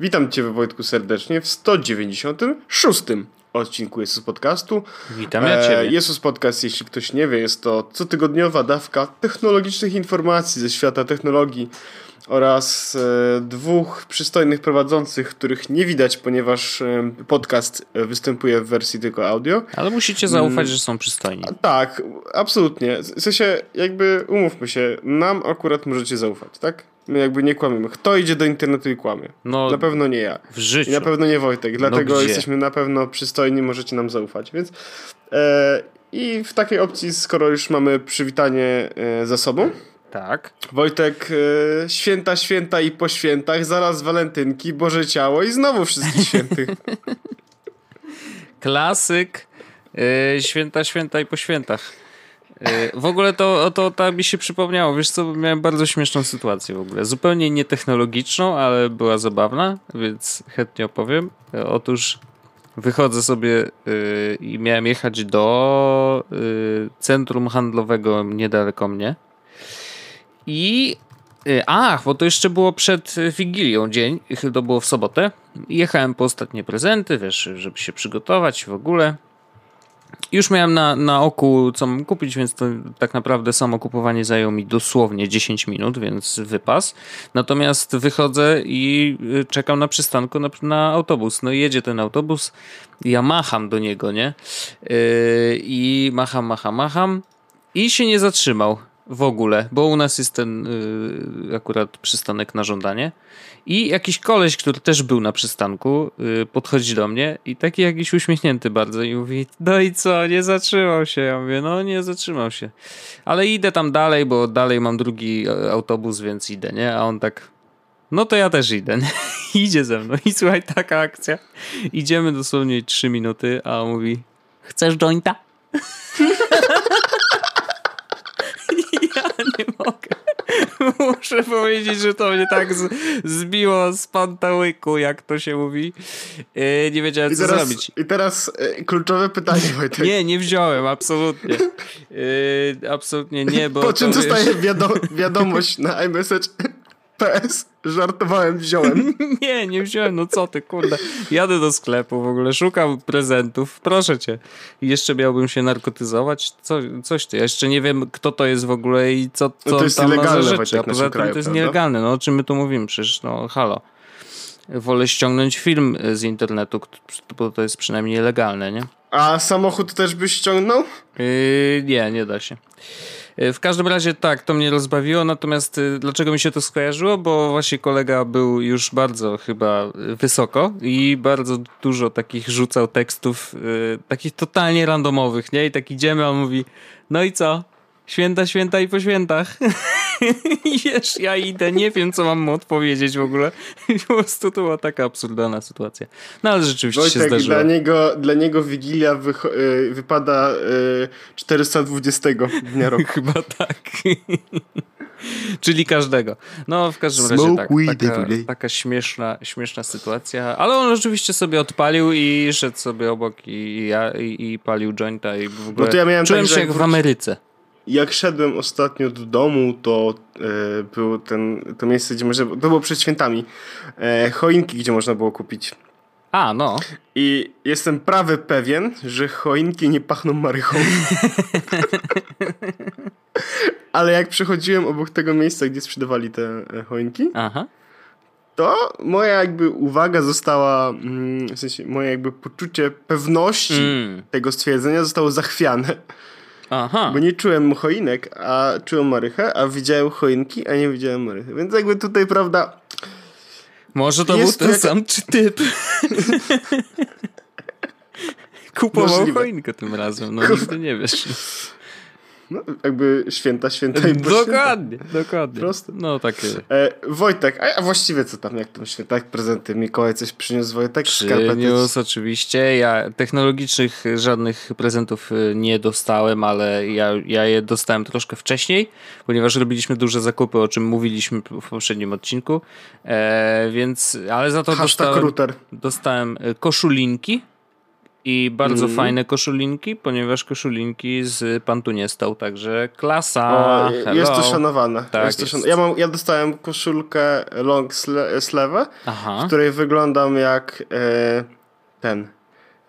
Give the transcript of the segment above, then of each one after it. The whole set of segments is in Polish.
Witam Cię, Wojtku, serdecznie w 196 odcinku Jezus Podcastu. Witam ja Ciebie. E, Jezus Podcast, jeśli ktoś nie wie, jest to cotygodniowa dawka technologicznych informacji ze świata technologii oraz e, dwóch przystojnych prowadzących, których nie widać, ponieważ e, podcast występuje w wersji tylko audio. Ale musicie zaufać, mm. że są przystojni. Tak, absolutnie. W sensie, jakby umówmy się, nam akurat możecie zaufać, tak? My jakby nie kłamiemy. Kto idzie do internetu i kłamie? No, na pewno nie ja. W życiu. I na pewno nie Wojtek. No Dlatego no jesteśmy na pewno przystojni, możecie nam zaufać. Więc e, i w takiej opcji, skoro już mamy przywitanie e, za sobą, tak. Wojtek, e, święta, święta i po świętach, zaraz walentynki, Boże Ciało i znowu wszystkich świętych. Klasyk, e, święta, święta i po świętach. E, w ogóle to, to tak mi się przypomniało, wiesz co, miałem bardzo śmieszną sytuację w ogóle. Zupełnie nietechnologiczną, ale była zabawna, więc chętnie opowiem. E, otóż wychodzę sobie yy, i miałem jechać do centrum handlowego niedaleko mnie. I ach, bo to jeszcze było przed Wigilią dzień, to było w sobotę. Jechałem po ostatnie prezenty, wiesz, żeby się przygotować w ogóle. Już miałem na, na oku, co mam kupić, więc to tak naprawdę samo kupowanie zajęło mi dosłownie 10 minut, więc wypas. Natomiast wychodzę i y, czekam na przystanku na, na autobus. No i jedzie ten autobus, ja macham do niego, nie? Yy, I macham, macham, macham i się nie zatrzymał w ogóle, bo u nas jest ten yy, akurat przystanek na żądanie. I jakiś koleś, który też był na przystanku, yy, podchodzi do mnie i taki jakiś uśmiechnięty bardzo i mówi, no i co, nie zatrzymał się. Ja mówię, no nie zatrzymał się. Ale idę tam dalej, bo dalej mam drugi e, autobus, więc idę, nie? A on tak, no to ja też idę. Idzie ze mną. I słuchaj, taka akcja. Idziemy dosłownie trzy minuty, a on mówi, chcesz jointa? ja nie mogę. Muszę powiedzieć, że to mnie tak z, zbiło z pantałyku, jak to się mówi. E, nie wiedziałem, co teraz, zrobić. I teraz e, kluczowe pytanie, Wojtek. Nie, nie wziąłem, absolutnie. E, absolutnie nie, bo... Po czym dostaję wiado- wiadomość na iMessage PS, żartowałem, wziąłem. nie, nie wziąłem, no co ty, kurde. Jadę do sklepu w ogóle, szukam prezentów, proszę cię. Jeszcze miałbym się narkotyzować? Co, coś ty, ja jeszcze nie wiem, kto to jest w ogóle i co, co no to jest tam za rzeczy. A poza tym kraju, to jest prawda? nielegalne, no o czym my tu mówimy, przecież no halo. Wolę ściągnąć film z internetu, bo to jest przynajmniej legalne, nie? A samochód też byś ściągnął? Yy, nie, nie da się. W każdym razie tak, to mnie rozbawiło, natomiast y, dlaczego mi się to skojarzyło? Bo właśnie kolega był już bardzo chyba wysoko i bardzo dużo takich rzucał tekstów, takich totalnie randomowych, nie? I tak idziemy, a on mówi, no i co? Święta, święta i po świętach. I wiesz, ja idę, nie wiem, co mam mu odpowiedzieć w ogóle. po prostu to była taka absurdalna sytuacja. No ale rzeczywiście Wojtek, się zdarzyło. Dla niego, dla niego Wigilia y, wypada y, 420 dnia roku. Chyba tak. Czyli każdego. No, w każdym razie tak. Taka, taka śmieszna, śmieszna sytuacja. Ale on oczywiście sobie odpalił i szedł sobie obok i, ja, i, i palił jointa i w ogóle no to ja miałem czułem tak, się jak w Ameryce jak szedłem ostatnio do domu, to e, było ten, to miejsce, gdzie można, to było przed świętami, e, choinki, gdzie można było kupić. A, no. I jestem prawy pewien, że choinki nie pachną marychą. Ale jak przechodziłem obok tego miejsca, gdzie sprzedawali te e, choinki, Aha. to moja jakby uwaga została, mm, w sensie moje jakby poczucie pewności Mm. tego stwierdzenia zostało zachwiane. Aha. Bo nie czułem choinek, a czułem marychę, a widziałem choinki, a nie widziałem marychy. Więc jakby tutaj, prawda... Może to był ten jaka- sam czy typ. Kupował Możliwe. choinkę tym razem, no nigdy nie wiesz. No, jakby święta, święta i po świętach. Dokładnie, dokładnie. Proste. No takie. E, Wojtek, a, a właściwie co tam, jak tam święta, jak prezenty? Mikołaj coś przyniósł Wojtek? Przyniósł oczywiście. Ja technologicznych żadnych prezentów y, nie dostałem, ale ja, ja je dostałem troszkę wcześniej, ponieważ robiliśmy duże zakupy, o czym mówiliśmy w poprzednim odcinku. E, więc, ale za to Hashtag dostałem, router. dostałem y, koszulinki I bardzo mm. fajne koszulinki, ponieważ koszulinki z Pantu nie stał, także klasa. O, jest to szanowane. Tak, jest to jest. Ja, mam, ja dostałem koszulkę long sleeve, w której wyglądam jak e, ten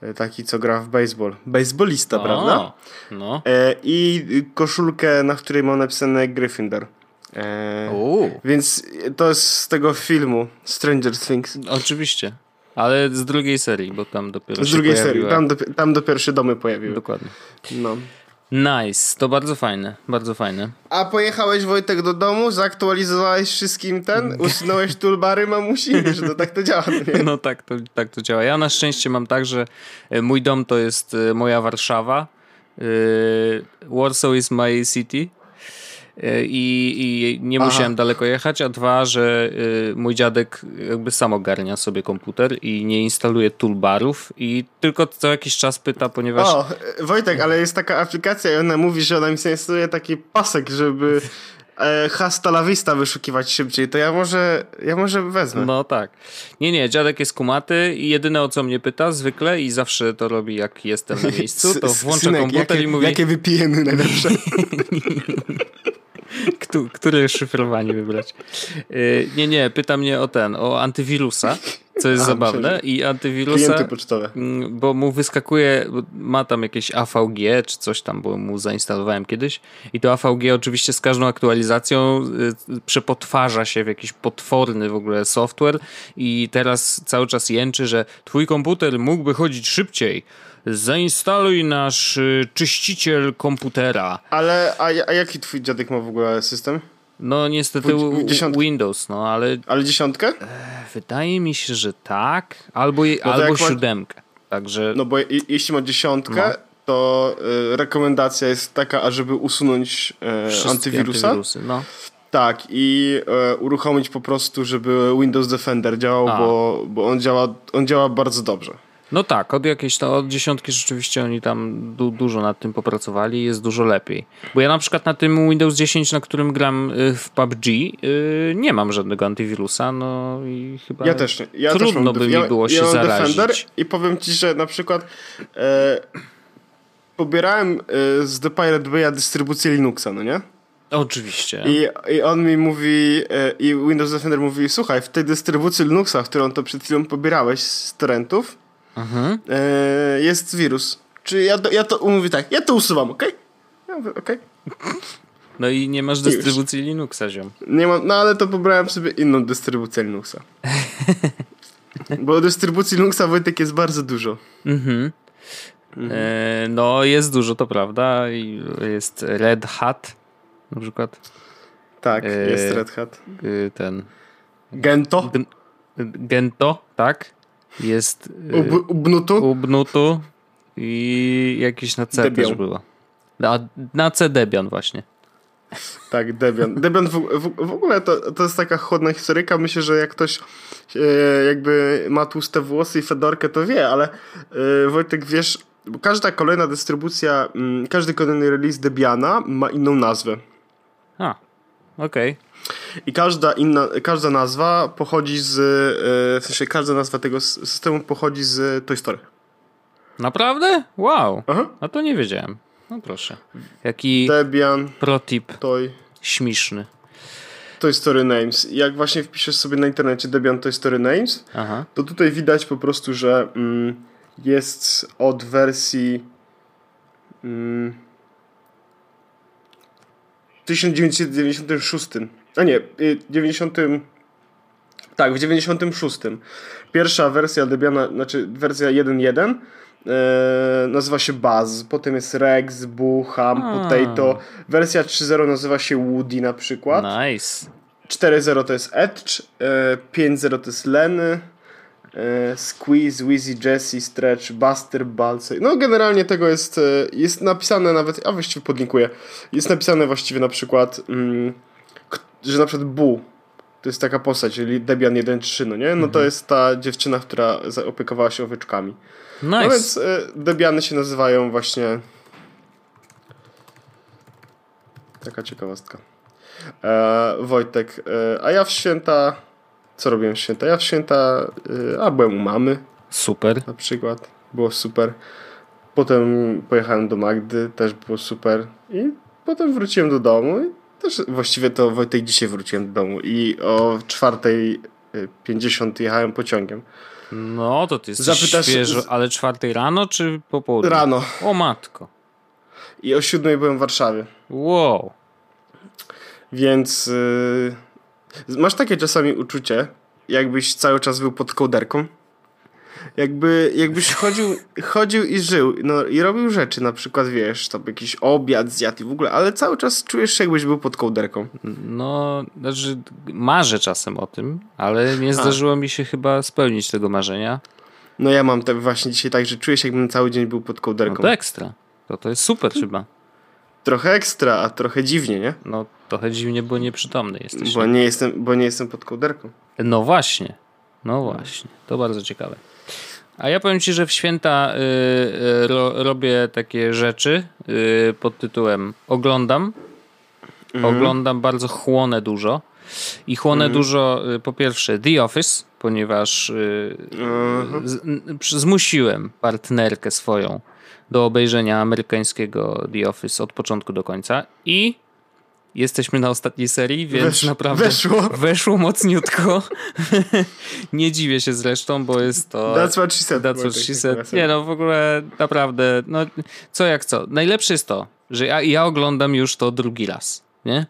e, taki, co gra w baseball. Baseballista, o, prawda? No. E, I koszulkę, na której mam napisane Gryffindor. E, więc to jest z tego filmu Stranger Things. Oczywiście. Ale z drugiej serii, bo tam dopiero Z drugiej serii, tam, do, tam dopiero się domy pojawiły. Dokładnie. No. Nice, to bardzo fajne, bardzo fajne. A pojechałeś Wojtek do domu, zaktualizowałeś wszystkim ten, usunąłeś toolbary mamusi, że to tak to działa. Nie? No tak to, tak to działa. Ja na szczęście mam tak, że e, mój dom to jest e, moja Warszawa, e, Warsaw is my city i, i nie musiałem Aha. daleko jechać, a dwa, że y, mój dziadek jakby sam ogarnia sobie komputer i nie instaluje toolbarów i tylko co jakiś czas pyta, ponieważ... O, Wojtek, ale jest taka aplikacja i ona mówi, że ona mi instaluje taki pasek, żeby e, hasta la vista wyszukiwać szybciej, to ja może, ja może wezmę. No tak. Nie, nie, dziadek jest kumaty i jedyne o co mnie pyta zwykle i zawsze to robi jak jestem na miejscu, to włącza komputer i mówi... Jakie wypijemy najlepsze? które szyfrowanie wybrać. Y, nie, nie, pyta mnie o ten, o antywirusa, co jest A, zabawne i antywirusa, pocztowe. Mm, bo mu wyskakuje, ma tam jakieś AVG czy coś tam, bo mu zainstalowałem kiedyś i to AVG oczywiście z każdą aktualizacją y, przepotwarza się w jakiś potworny w ogóle software i teraz cały czas jęczy, że twój komputer mógłby chodzić szybciej, zainstaluj nasz y, czyściciel komputera. Ale, a, a jaki twój dziadek ma w ogóle system? No niestety Windows, no ale... Ale dziesiątkę? E, wydaje mi się, że tak. Albo, no albo siódemkę. Ma... Także... No bo je, jeśli ma dziesiątkę, no. to y, rekomendacja jest taka, ażeby usunąć y, antywirusa. Antywirusy, no. Tak, i e, uruchomić po prostu, żeby Windows Defender działał, bo, bo on, działa, on działa bardzo dobrze. No tak, od jakiejś to od dziesiątki rzeczywiście oni tam du dużo nad tym popracowali jest dużo lepiej. Bo ja na przykład na tym Windows 10, na którym gram y, w PUBG, yy, nie mam żadnego antywirusa, no i chyba ja też nie. Ja trudno też by mi było ja, się ja zarazić. Defender I powiem ci, że na przykład e, pobierałem e, z The Pirate Bay'a dystrybucję Linuxa, no nie? Oczywiście. I, I on mi mówi, e, i Windows Defender mówi, słuchaj, w tej dystrybucji Linuxa, którą to przed chwilą pobierałeś z torrentów, mhm. e, jest wirus. Czy ja, ja to mówię tak, ja to usuwam, ok? Ja mówię, ok. No i nie masz dystrybucji Linuxa, ziom. Nie mam, no ale to pobrałem sobie inną dystrybucję Linuxa. Bo dystrybucji Linuxa Wojtek jest bardzo dużo. Mhm. mhm. E, no jest dużo, to prawda. Jest Red Hat na przykład. Tak, e, jest Red Hat. E, ten. Gento. Gento, tak. Jest Ub, Ubnutu? Ubnutu i jakiś na C Debian. też było. Na, na C Debian właśnie. Tak, Debian. Debian w, w, w, ogóle to, to jest taka chłodna historyka. Myślę, że jak ktoś e, jakby ma tłuste włosy i fedorkę, to wie, ale e, Wojtek, wiesz, bo każda kolejna dystrybucja, m, mm, każdy kolejny release Debiana ma inną nazwę. A, okej. Okay. I każda inna, każda nazwa pochodzi z, e, w sensie każda nazwa tego systemu pochodzi z Toy Story. Naprawdę? Wow. Aha. A to nie wiedziałem. No proszę. Jaki Debian, protip Toy. śmieszny. Toy Story Names. Jak właśnie wpiszesz sobie na internecie Debian Toy Story Names, Aha. to tutaj widać po prostu, że mm, jest od wersji mm, 1996 a nie, 90. Y, tak, w 96. Pierwsza wersja Debiana, znaczy wersja 1.1 e, nazywa się Buzz, potem jest Rex, Boo, Ham, A. Potato. Wersja 3.0 nazywa się Woody na przykład. Nice. 4.0 to jest Edge, e, 5.0 to jest Lenny, e, Squeeze, Wheezy, Jesse, Stretch, Buster, Balsey. No generalnie tego jest, jest napisane nawet, a właściwie podlinkuję, jest napisane właściwie na przykład... Mm, że na przykład Bu to jest taka postać, czyli Debian 1.3, no nie? No mhm. to jest ta dziewczyna, która opiekowała się owieczkami. Nice. No więc y, Debiany się nazywają właśnie taka ciekawostka. E, Wojtek, e, a ja w święta co robiłem w święta? Ja w święta, e, a byłem u mamy. Super. Na przykład. było super. Potem pojechałem do Magdy, też było super. I potem wróciłem do domu i też właściwie to Wojtek dzisiaj wróciłem do domu i o 4.50 jechałem pociągiem. No, to ty jesteś Zapytasz, świeżo, ale czwartej rano czy po południu? Rano. O matko. I o siódmej byłem w Warszawie. Wow. Więc yy, masz takie czasami uczucie, jakbyś cały czas był pod kołderką. Jakby, jakbyś chodził, chodził i żył no, i robił rzeczy, na przykład wiesz, tam jakiś obiad zjadł i w ogóle, ale cały czas czujesz się jakbyś był pod kołderką. No, znaczy marzę czasem o tym, ale nie zdarzyło A. mi się chyba spełnić tego marzenia. No ja mam tak właśnie dzisiaj tak, że czuję się jakbym cały dzień był pod kołderką. No to ekstra. To, to jest super chyba. Trochę ekstra, a trochę dziwnie, nie? No trochę dziwnie, bo nieprzytomny jesteś. Bo nie jestem, bo nie jestem pod kołderką. No właśnie. No właśnie. To bardzo ciekawe. A ja powiem Ci, że w święta y, y, ro, robię takie rzeczy y, pod tytułem oglądam. Mhm. Oglądam bardzo, chłonę dużo. I chłonę mhm. dużo, y, po pierwsze, The Office, ponieważ y, mhm. z, zmusiłem partnerkę swoją do obejrzenia amerykańskiego The Office od początku do końca. I Jesteśmy na ostatniej serii, więc Wesz, naprawdę weszło. weszło mocniutko. nie dziwię się zresztą, bo jest to... That's what she said. That's what she said. Nie no, w ogóle naprawdę, no co jak co. Najlepsze jest to, że ja, ja oglądam już to drugi raz, nie?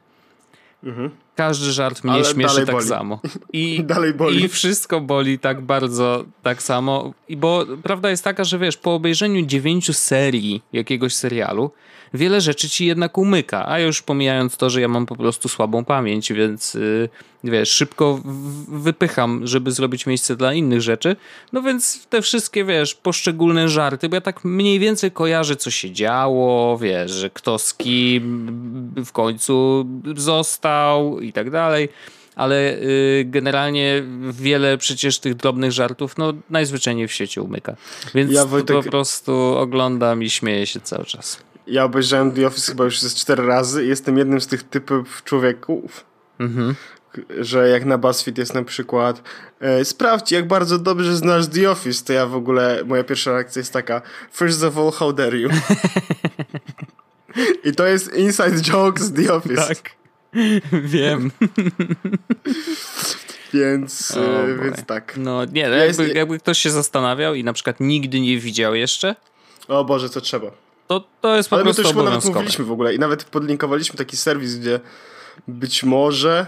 Mhm. Każdy żart mnie Ale śmieszy tak boli. samo. I, dalej boli. I wszystko boli tak bardzo, tak samo. I bo prawda jest taka, że wiesz, po obejrzeniu dziewięciu serii jakiegoś serialu, wiele rzeczy ci jednak umyka. A już pomijając to, że ja mam po prostu słabą pamięć, więc yy, wiesz, szybko wypycham, żeby zrobić miejsce dla innych rzeczy. No więc te wszystkie, wiesz, poszczególne żarty, bo ja tak mniej więcej kojarzę, co się działo, wiesz, że kto z kim w końcu został i tak dalej ale y, generalnie wiele przecież tych drobnych żartów no najzwyczajniej w świecie umyka. Więc ja, Wojtek... po prostu oglądam i śmieję się cały czas. Ja obejrzałem The Office chyba już ze cztery razy i jestem jednym z tych typów człowieków, mhm. że jak na BuzzFeed jest na przykład e, sprawdź jak bardzo dobrze znasz The Office, to ja w ogóle, moja pierwsza reakcja jest taka first of all, how dare you? I to jest inside joke z The Office. Tak, wiem. Więc, oh więc tak. No nie, jakby, jakby ktoś się zastanawiał i na przykład nigdy nie widział jeszcze. O Boże, co trzeba. To, to jest po Ale prostu my to już nawet mówiliśmy w ogóle i nawet podlinkowaliśmy taki serwis, gdzie być może...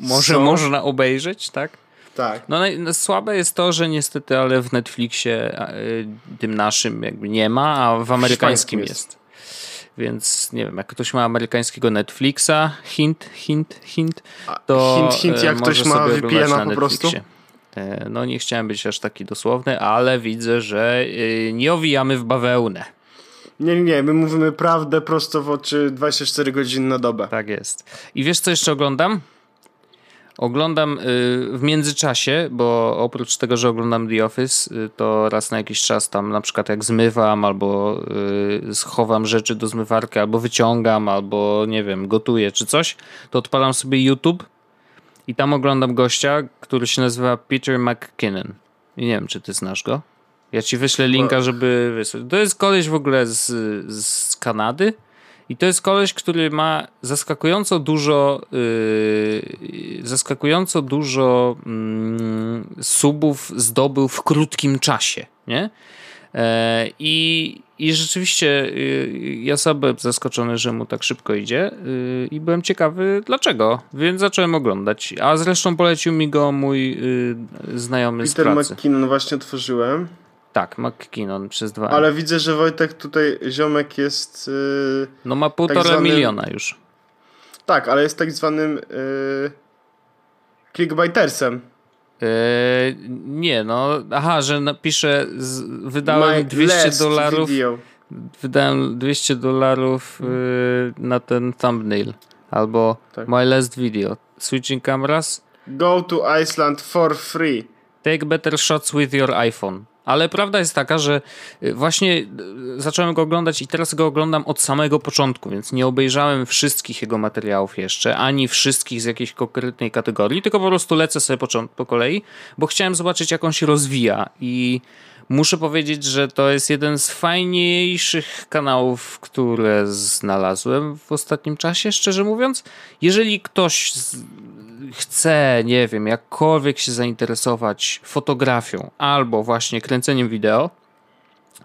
Może są... można obejrzeć, tak? Tak. No, no, słabe jest to, że niestety, ale w Netflixie y, tym naszym jakby nie ma, a w amerykańskim jest. jest. Więc nie wiem, jak ktoś ma amerykańskiego Netflixa, hint, hint, hint, to hint, hint, jak ktoś ma VPN-a po prostu? E, no nie chciałem być aż taki dosłowny, ale widzę, że y, nie owijamy w bawełnę. Nie, nie, my mówimy prawdę prosto w oczy 24 godziny na dobę. Tak jest. I wiesz co jeszcze oglądam? Oglądam y, w międzyczasie, bo oprócz tego, że oglądam The Office, y, to raz na jakiś czas tam na przykład jak zmywam, albo y, schowam rzeczy do zmywarki, albo wyciągam, albo nie wiem, gotuję czy coś, to odpalam sobie YouTube i tam oglądam gościa, który się nazywa Peter McKinnon. I nie wiem, czy ty znasz go? Ja ci wyślę linka, żeby wysłać. To jest koleś w ogóle z, z Kanady i to jest koleś, który ma zaskakująco dużo yy, zaskakująco dużo yy, subów zdobył w krótkim czasie, nie? E, I, I rzeczywiście yy, ja sam byłem zaskoczony, że mu tak szybko idzie yy, i byłem ciekawy dlaczego, więc zacząłem oglądać. A zresztą polecił mi go mój yy, znajomy Peter z pracy. Peter McKinnon właśnie otworzyłem. Tak, McKinnon przez dwa. Ale widzę, że Wojtek tutaj ziomek jest. Yy, no ma półtora tak zwanym, miliona już. Tak, ale jest tak zwanym yy, clickbaitersem. Yy, nie, no, aha, że napiszę, z, wydałem My 200 dolarów. Wydałem 200 dolarów yy, na ten thumbnail. Albo tak. My last video. Switching cameras. Go to Iceland for free. Take better shots with your iPhone. Ale prawda jest taka, że y, właśnie y, zacząłem go oglądać i teraz go oglądam od samego początku, więc nie obejrzałem wszystkich jego materiałów jeszcze, ani wszystkich z jakiejś konkretnej kategorii, tylko po prostu lecę sobie po, po kolei, bo chciałem zobaczyć, jak on się rozwija. I muszę powiedzieć, że to jest jeden z fajniejszych kanałów, które znalazłem w ostatnim czasie, szczerze mówiąc. Jeżeli ktoś chce, nie wiem, jakkolwiek się zainteresować fotografią albo właśnie kręceniem wideo,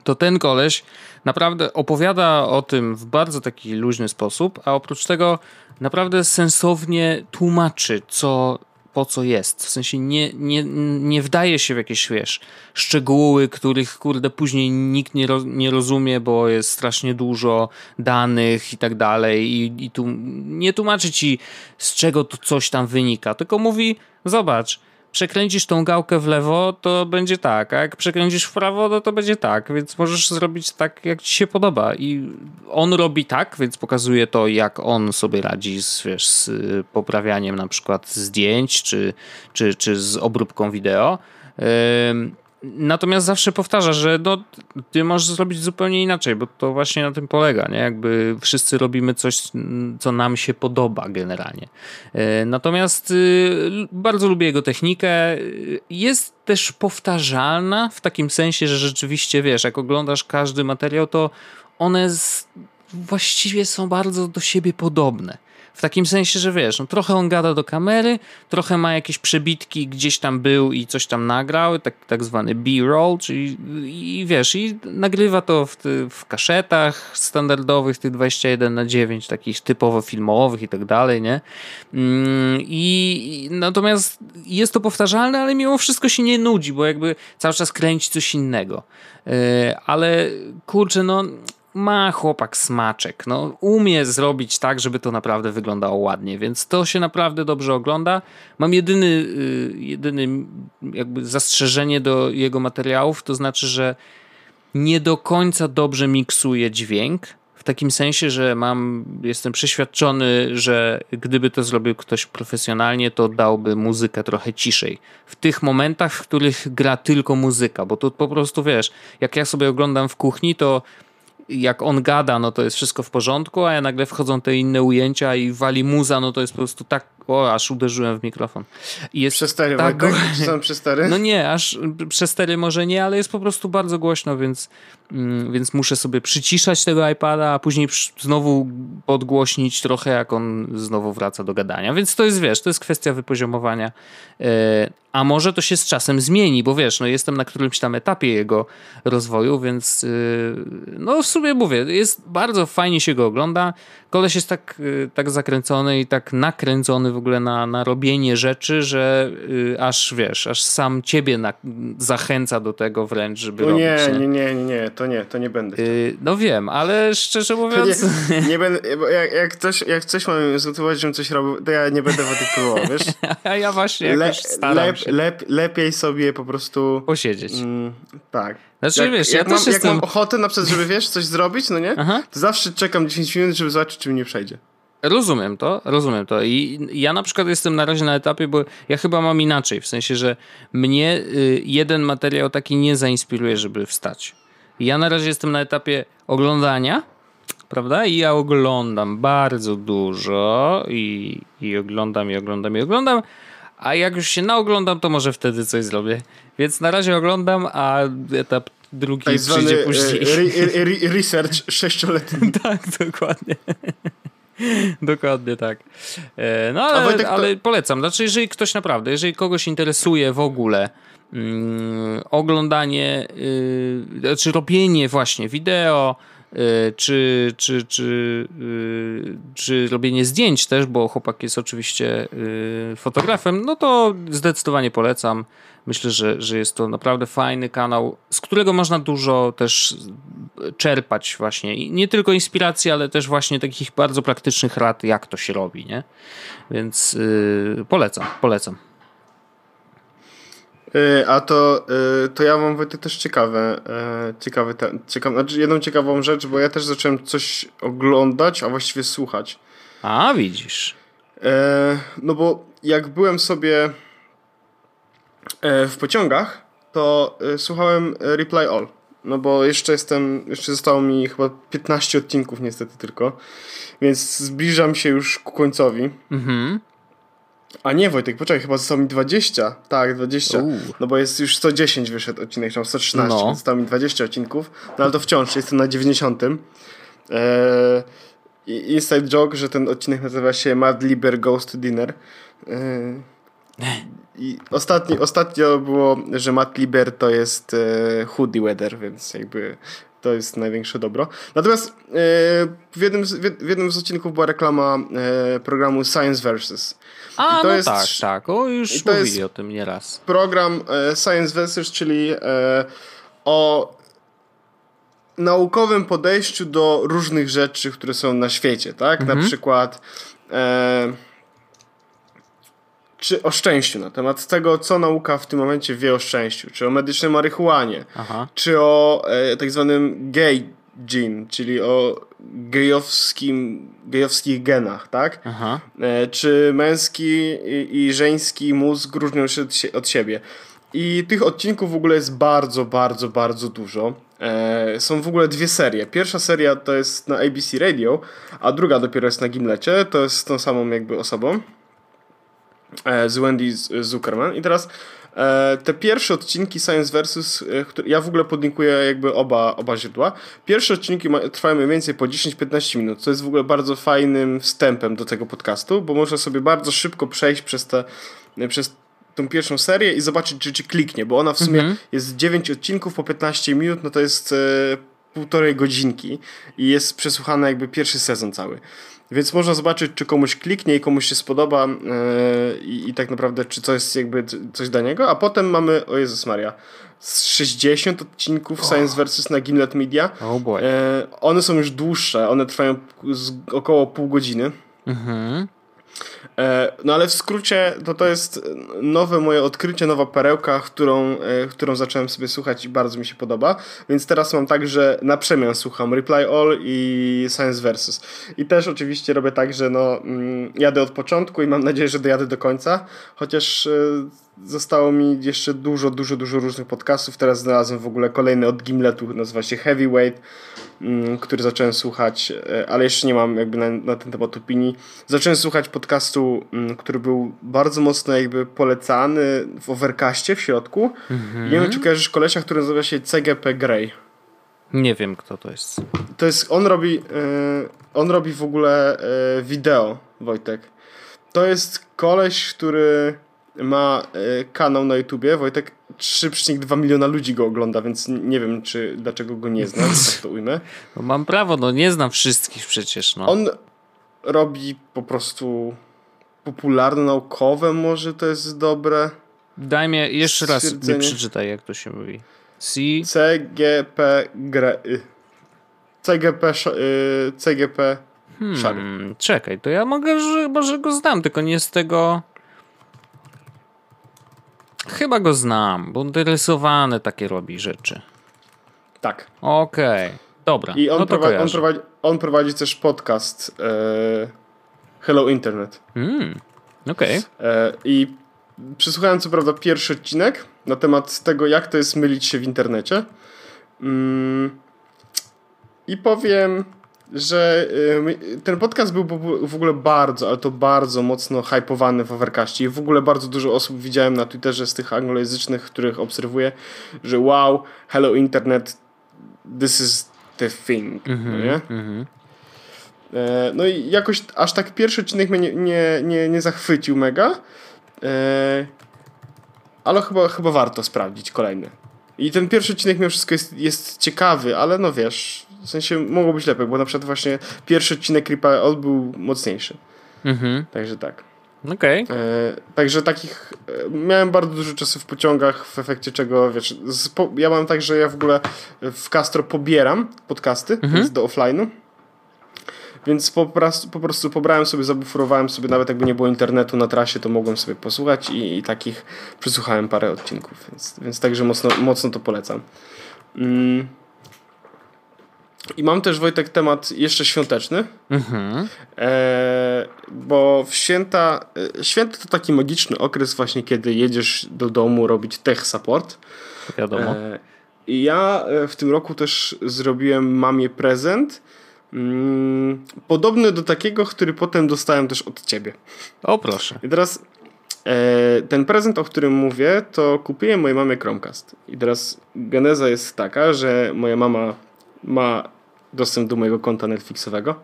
to ten koleś naprawdę opowiada o tym w bardzo taki luźny sposób, a oprócz tego naprawdę sensownie tłumaczy, co po co jest. W sensie nie, nie, nie wdaje się w jakieś, wiesz, szczegóły, których, kurde, później nikt nie, ro, nie rozumie, bo jest strasznie dużo danych i tak dalej i, i tu nie tłumaczy ci, z czego to coś tam wynika, tylko mówi, zobacz, przekręcisz tą gałkę w lewo, to będzie tak, a jak przekręcisz w prawo, no to będzie tak, więc możesz zrobić tak, jak ci się podoba. I on robi tak, więc pokazuje to, jak on sobie radzi z, wiesz, z poprawianiem na przykład zdjęć, czy, czy, czy z obróbką wideo. Natomiast zawsze powtarza, że no, ty możesz zrobić zupełnie inaczej, bo to właśnie na tym polega, nie? Jakby wszyscy robimy coś, co nam się podoba generalnie. E, natomiast y, bardzo lubię jego technikę. Jest też powtarzalna w takim sensie, że rzeczywiście wiesz, jak oglądasz każdy materiał, to one z, właściwie są bardzo do siebie podobne. W takim sensie, że wiesz, no trochę on gada do kamery, trochę ma jakieś przebitki, gdzieś tam był i coś tam nagrał, tak, tak zwany B-roll, czyli i wiesz, i nagrywa to w, w kaszetach standardowych, tych 21 na 9, takich typowo filmowych i tak dalej, nie? Mm, I natomiast jest to powtarzalne, ale mimo wszystko się nie nudzi, bo jakby cały czas kręci coś innego. E, ale kurczę, no ma chłopak smaczek. No, umie zrobić tak, żeby to naprawdę wyglądało ładnie, więc to się naprawdę dobrze ogląda. Mam jedyny, y, jedyny jakby zastrzeżenie do jego materiałów, to znaczy, że nie do końca dobrze miksuje dźwięk. W takim sensie, że mam, jestem przeświadczony, że gdyby to zrobił ktoś profesjonalnie, to dałby muzykę trochę ciszej. W tych momentach, w których gra tylko muzyka, bo to po prostu wiesz, jak ja sobie oglądam w kuchni, to jak on gada, no to jest wszystko w porządku, a ja nagle wchodzą te inne ujęcia i wali muza, no to jest po prostu tak, o, aż uderzyłem w mikrofon. I jest przestery, tak, są przestery? No nie, aż przestery może nie, ale jest po prostu bardzo głośno, więc, mm, więc muszę sobie przyciszać tego iPada, a później znowu podgłośnić trochę, jak on znowu wraca do gadania. Więc to jest, wiesz, to jest kwestia wypoziomowania. E, a może to się z czasem zmieni, bo wiesz, no jestem na którymś tam etapie jego rozwoju, więc y, no w sumie mówię, jest bardzo fajnie się go ogląda. Koleś jest tak, y, tak zakręcony i tak nakręcony w ogóle na, na robienie rzeczy, że y, aż wiesz, aż sam ciebie na, zachęca do tego wręcz, żeby no robić. Nie, nie, nie, nie, nie, to nie, to nie będę. no wiem, ale szczerze mówiąc... Nie, nie, będę, bo jak, jak, coś, jak coś mam zgotować, żebym coś robił, to ja nie będę próbował, wiesz? A ja właśnie Le, staram lep, się. Lep, lepiej sobie po prostu... Posiedzieć. Mm, tak. Znaczy, jak, wiesz, jak, ja mam, jestem... jak mam ochotę na przykład, żeby wiesz, coś zrobić, no nie? Aha. To zawsze czekam 10 minut, żeby zobaczyć, czy mi nie przejdzie. Rozumiem to, rozumiem to. I ja na przykład jestem na razie na etapie, bo ja chyba mam inaczej, w sensie, że mnie y, jeden materiał taki nie zainspiruje, żeby wstać. Ja na razie jestem na etapie oglądania, prawda? I ja oglądam bardzo dużo i, i oglądam, i oglądam, i oglądam. A jak już się naoglądam, to może wtedy coś zrobię. Więc na razie oglądam, a etap drugi tak przyjdzie e, później. Re, re, research sześcioletni. tak, dokładnie. Dokładnie tak. E, no ale, ale polecam. Znaczy, jeżeli ktoś naprawdę, jeżeli kogoś interesuje w ogóle mm, oglądanie, yy, znaczy robienie właśnie wideo, Y, czy, czy, czy, y, czy robienie zdjęć też, bo chłopak jest oczywiście y, fotografem, no to zdecydowanie polecam. Myślę, że, że jest to naprawdę fajny kanał, z którego można dużo też czerpać właśnie. I nie tylko inspiracji, ale też właśnie takich bardzo praktycznych rad, jak to się robi, nie? Więc yy, polecam, polecam. Y, a to, y, to ja mam Wojtek też ciekawe, y, ciekawe, ciekawe, znaczy jedną ciekawą rzecz, bo ja też zacząłem coś oglądać, a właściwie słuchać. A, widzisz. No bo jak byłem sobie w pociągach, to słuchałem Reply All. No bo jeszcze jestem, jeszcze zostało mi chyba 15 odcinków niestety tylko, więc zbliżam się już ku końcowi. Mhm. A nie, Wojtek, poczekaj, chyba zostało mi 20. Tak, 20. Uuu. No bo jest już 110 wyszedł odcinek, tam 113, No. zostało mi 20 odcinków. No ale to wciąż, jestem na 90. Eee, inside joke, że ten odcinek nazywa się Mad Liber Goes to Dinner. Eee, I ostatni, ostatnio było, że Matt Liber to jest e, hoodie weather, więc jakby to jest największe dobro. Natomiast e, w, jednym z, w jednym z odcinków była reklama e, programu Science Versus. A, I to no jest- tak, tak. O, już to mówili jest- o tym nieraz. Program e, Science Versus, czyli e, o naukowym podejściu do różnych rzeczy, które są na świecie, tak? Na przykład e, czy o szczęściu, na temat tego, co nauka w tym momencie wie o szczęściu, czy o medycznej marihuanie, Aha. czy o e, tak zwanym gay gene, czyli o gejowskim, gejowskich genach, tak? E, czy męski i, i żeński mózg różnią się od, od siebie. I tych odcinków w ogóle jest bardzo, bardzo, bardzo dużo. E, są w ogóle dwie serie. Pierwsza seria to jest na ABC Radio, a druga dopiero jest na Gimlecie. To jest z tą samą jakby osobą. E, z Wendy Zuckerman. I teraz e, te pierwsze odcinki Science Versus, e, ja w ogóle podlinkuję jakby oba, oba źródła. Pierwsze odcinki trwają mniej więcej po 10-15 minut, co jest w ogóle bardzo fajnym wstępem do tego podcastu, bo można sobie bardzo szybko przejść przez te, przez tą pierwszą serię i zobaczyć, czy ci kliknie, bo ona w sumie jest 9 odcinków po 15 minut, no to jest półtorej godzinki i jest przesłuchany jakby pierwszy sezon cały. Więc można zobaczyć, czy komuś kliknie i komuś się spodoba e, i, tak naprawdę, czy to jest jakby coś dla niego. A potem mamy, o Jezus Maria, z 60 odcinków Science Versus na Gimlet Media. Oh boy. E, one są już dłuższe, one trwają około pół godziny. Mhm. E, No ale w skrócie to to jest nowe moje odkrycie, nowa perełka, którą, e, którą zacząłem sobie słuchać i bardzo mi się podoba. Więc teraz mam tak, że na przemian słucham Reply All i Science Versus. I też oczywiście robię tak, że no, mm, jadę od początku i mam nadzieję, że dojadę do końca. Chociaż e, zostało mi jeszcze dużo, dużo, dużo różnych podcastów. Teraz znalazłem w ogóle kolejny od Gimletu, nazywa się Heavyweight mm, który zacząłem słuchać, e, ale jeszcze nie mam jakby na, na ten temat opinii. Zacząłem słuchać podcastu, mm, który był bardzo mocno jakby polecany w Overcastie w środku. Nie wiem, czy kojarzysz kolesia, który nazywa się CGP Grey. Nie wiem, kto to jest. To jest, on robi, e, on robi w ogóle e, wideo, Wojtek. To jest koleś, który ma e, kanał na YouTubie, Wojtek 3,2 miliona ludzi go ogląda, więc nie wiem, czy dlaczego go nie znam, tak to ujmę. No mam prawo, no nie znam wszystkich przecież, no. On robi po prostu popularno-naukowe, może to jest dobre. Daj mnie jeszcze raz mi Stwierdzenie. przeczytaj, jak to się mówi. C. CGP gre... y. CGP, y, CGP szary. Hmm, czekaj, to ja mogę, że może go znam, tylko nie z tego. Chyba go znam, bo interesowane takie robi rzeczy. Tak. Okej, dobra. I on, no prowadzi, on, prowadzi, on prowadzi też podcast e, Hello Internet. Mm, Okej. E, I przesłuchałem co prawda pierwszy odcinek na temat tego, jak to jest mylić się w internecie. Mm, I powiem, że y, ten podcast był w ogóle bardzo, ale to bardzo mocno hypowany w Overcastie. I w ogóle bardzo dużo osób widziałem na Twitterze z tych anglojęzycznych, których obserwuję, że wow, Hello Internet, this is the thing. no nie? Mhm. E, No i jakoś aż tak pierwszy odcinek mnie nie, nie, nie, nie zachwycił mega. E, Ale chyba, chyba warto sprawdzić kolejny. I ten pierwszy odcinek mimo wszystko jest, jest ciekawy, ale no wiesz, w sensie mogło być lepiej, bo na przykład właśnie pierwszy odcinek Creepa All był mocniejszy. Mhm. Także tak. Okej. E, także takich e, miałem bardzo dużo czasu w pociągach, w efekcie czego wiesz, ja mam tak, że ja w ogóle w Castro pobieram podcasty, więc do offline'u. Więc po prostu, po prostu pobrałem sobie, zabufrowałem sobie, nawet jakby nie było internetu na trasie, to mogłem sobie posłuchać i, i takich przesłuchałem parę odcinków, więc, więc także mocno, mocno to polecam. Mm. I mam też Wojtek temat jeszcze świąteczny. Mhm. E, bo w święta, e, święta to taki magiczny okres właśnie, kiedy jedziesz do domu robić tech support. Wiadomo. E, I ja e, w tym roku też zrobiłem mamie prezent. Mm, podobny do takiego, który potem dostałem też od ciebie. O proszę. I teraz e, ten prezent, o którym mówię, to kupiłem mojej mamie Chromecast. I teraz geneza jest taka, że moja mama ma dostęp do mojego konta Netflixowego.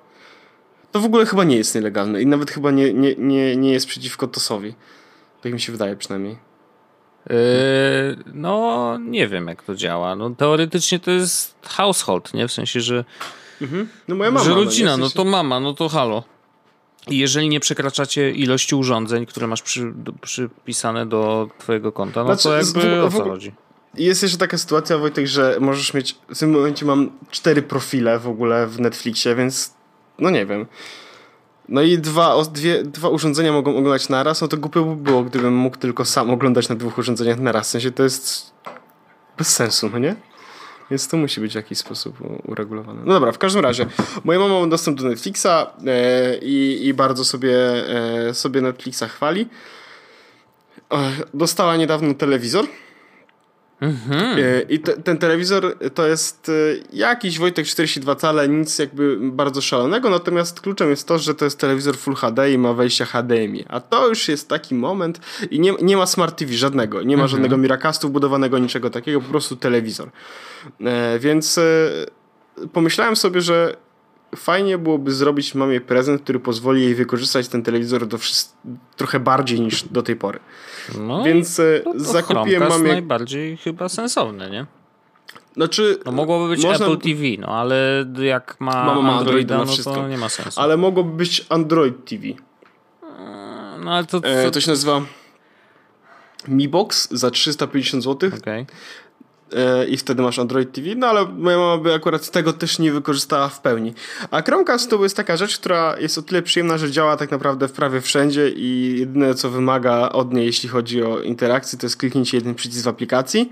To w ogóle chyba nie jest nielegalne i nawet chyba nie, nie, nie, nie jest przeciwko TOS-owi. Tak mi się wydaje przynajmniej. Yy, no, nie wiem jak to działa. No, teoretycznie to jest household, nie? W sensie, że, Mhm. No moja mama. że no, rodzina, jest- no to mama, no to halo. I jeżeli nie przekraczacie ilości urządzeń, które masz przy, do, przypisane do twojego konta, no Znaczy, to jakby w- o co chodzi? Jest jeszcze taka sytuacja, Wojtek, że możesz mieć. W tym momencie mam cztery profile w ogóle w Netflixie, więc no nie wiem. No i dwa, dwie, dwa urządzenia mogą oglądać naraz, no to głupio by było, gdybym mógł tylko sam oglądać na dwóch urządzeniach naraz. W sensie to jest bez sensu, no nie? Więc to musi być w jakiś sposób uregulowane. No dobra, w każdym razie. Moja mama ma dostęp do Netflixa e, i, i bardzo sobie, e, sobie Netflixa chwali. E, dostała niedawno telewizor. Mhm. E, I te, ten telewizor to jest e, jakiś Wojtek 42 cale, nic jakby bardzo szalonego, natomiast kluczem jest to, że to jest telewizor Full HD i ma wejścia HDMI. A to już jest taki moment i nie, nie ma Smart TV żadnego, nie ma żadnego Miracastu budowanego, niczego takiego, po prostu telewizor. E, więc pomyślałem sobie, że fajnie byłoby zrobić mamie prezent, który pozwoli jej wykorzystać ten telewizor do trochę bardziej niż do tej pory. No, Więc e, to, to zakupiłem mamie... najbardziej chyba sensowne, nie? Znaczy, No mogłoby być Można- Apple TV, no ale jak ma, Mama ma Androida, no wszystko. to nie ma sensu. ale mogłoby być Android TV. No ale to... E, to, to się nazywa Mi Box za 350 zł Okej. E, i wtedy masz Android TV, no ale moja mama by akurat tego też nie wykorzystała w pełni. A Chromecast to jest taka rzecz, która jest o tyle przyjemna, że działa tak naprawdę w prawie wszędzie i jedyne co wymaga od niej, jeśli chodzi o interakcję, to jest kliknięcie jeden przycisk w aplikacji.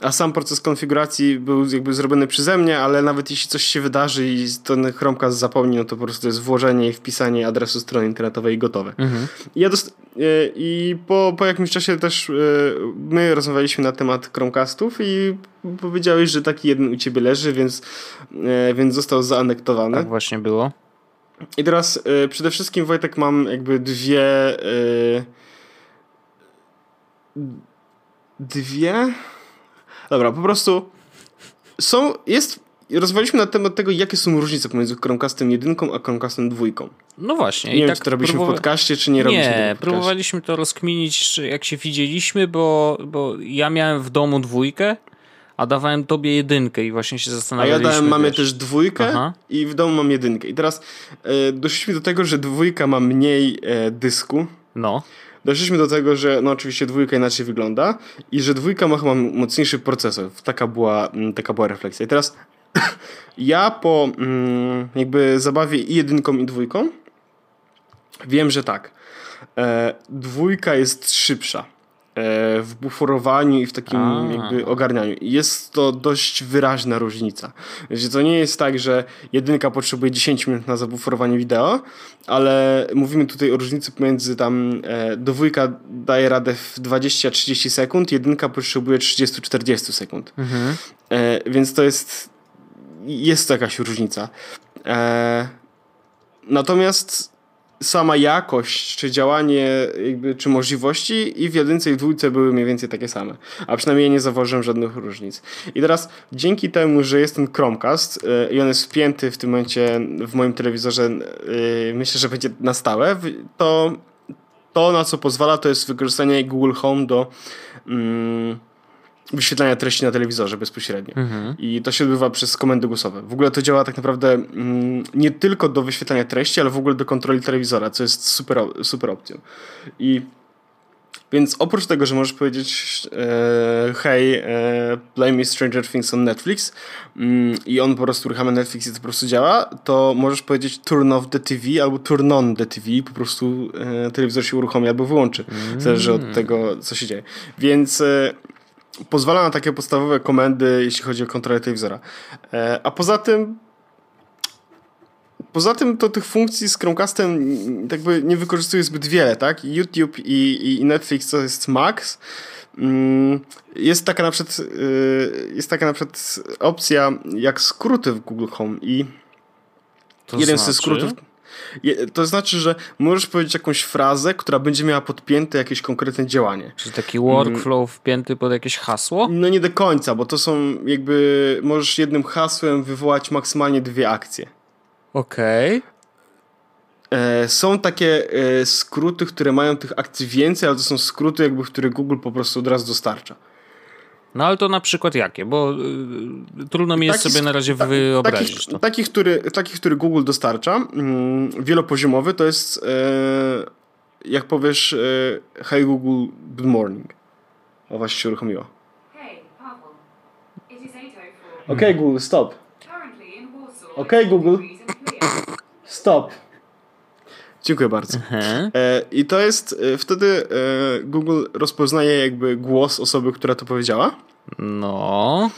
A sam proces konfiguracji był jakby zrobiony przeze mnie, ale nawet jeśli coś się wydarzy i ten Chromecast zapomni, no to po prostu jest włożenie i wpisanie adresu strony internetowej i gotowe. Mhm. I Ja dost- e, I po, po jakimś czasie też e, my rozmawialiśmy na temat Chromecastów i powiedziałeś, że taki jeden u ciebie leży, więc, e, więc został zaanektowany. Tak właśnie było. I teraz przede wszystkim Wojtek mam jakby dwie dwie dobra, po prostu są, jest rozmawialiśmy na temat tego, jakie są różnice pomiędzy Chromecastem 1 a Chromecastem 2. No właśnie. Nie i wiem, tak czy to robiliśmy próbowa- w podcaście, czy nie robiliśmy Nie, w podcaście. próbowaliśmy to rozkminić, jak się widzieliśmy, bo, bo ja miałem w domu dwójkę, a dawałem tobie jedynkę i właśnie się A ja zastanawialiśmy. dałem wiesz. też dwójkę Aha. i w domu mam jedynkę. I teraz e, doszliśmy do tego, że dwójka ma mniej e, dysku. No. Doszliśmy do tego, że no oczywiście dwójka inaczej wygląda i że dwójka ma chyba mocniejszy procesor. Taka była, taka była refleksja. I teraz ja po mm, jakby zabawie i jedynką i dwójką wiem, że tak. E, dwójka jest szybsza w buforowaniu i w takim A. jakby ogarnianiu. Jest to dość wyraźna różnica. Wiecie, to nie jest tak, że jedynka potrzebuje 10 minut na zabuforowanie wideo, ale mówimy tutaj o różnicy pomiędzy tam e, dwójka daje radę w 20-30 sekund, jedynka potrzebuje 30-40 sekund. Mhm. E, więc to jest jest to jakaś różnica. E, natomiast sama jakość, czy działanie, jakby, czy możliwości i w jedynce i w dwójce były mniej więcej takie same. A przynajmniej ja nie zauważyłem żadnych różnic. I teraz dzięki temu, że jest ten Chromecast e, i on jest wpięty w tym momencie w moim telewizorze, e, myślę, że będzie na stałe, to to, na co pozwala, to jest wykorzystanie Google Home do mm, wyświetlania treści na telewizorze bezpośrednio. Mhm. I to się odbywa przez komendy głosowe. W ogóle to działa tak naprawdę mm, nie tylko do wyświetlania treści, ale w ogóle do kontroli telewizora, co jest super, super opcją. I więc oprócz tego, że możesz powiedzieć e, hej, e, play me Stranger Things on Netflix mm, i on po prostu uruchamia Netflix i to po prostu działa, to możesz powiedzieć turn off the TV albo turn on the TV, po prostu e, telewizor się uruchomi albo wyłączy. Zależy od tego, co się dzieje. Więc e, pozwala na takie podstawowe komendy, jeśli chodzi o kontrolę telewizora. E, a poza tym Poza tym to tych funkcji z Chromecastem jakby nie wykorzystuje zbyt wiele, tak? YouTube i, i Netflix to jest max. Mm, Jest taka na przykład, y, jest taka na przykład opcja jak skróty w Google Home i To jeden znaczy? ze skrótów To znaczy, że możesz powiedzieć jakąś frazę, która będzie miała podpięte jakieś konkretne działanie. Czy taki workflow mm. wpięty pod jakieś hasło? No nie do końca, bo to są jakby, możesz jednym hasłem wywołać maksymalnie dwie akcje. Okej. Okay. E, są takie e, skróty, które mają tych akcji więcej, ale to są skróty, jakby, które Google po prostu od razu dostarcza. No ale to na przykład jakie? Bo y, trudno mi jest taki, sobie na razie ta, wyobrazić taki, to. Taki, który, taki, który Google dostarcza, mm, wielopoziomowy, to jest e, jak powiesz e, hey Google, good morning. O, właśnie się uruchomiło. Hey, Okej okay, Google, stop. Okej okay, Google, stop. Dziękuję bardzo. E, I to jest e, wtedy e, Google rozpoznaje jakby głos osoby, która to powiedziała. No.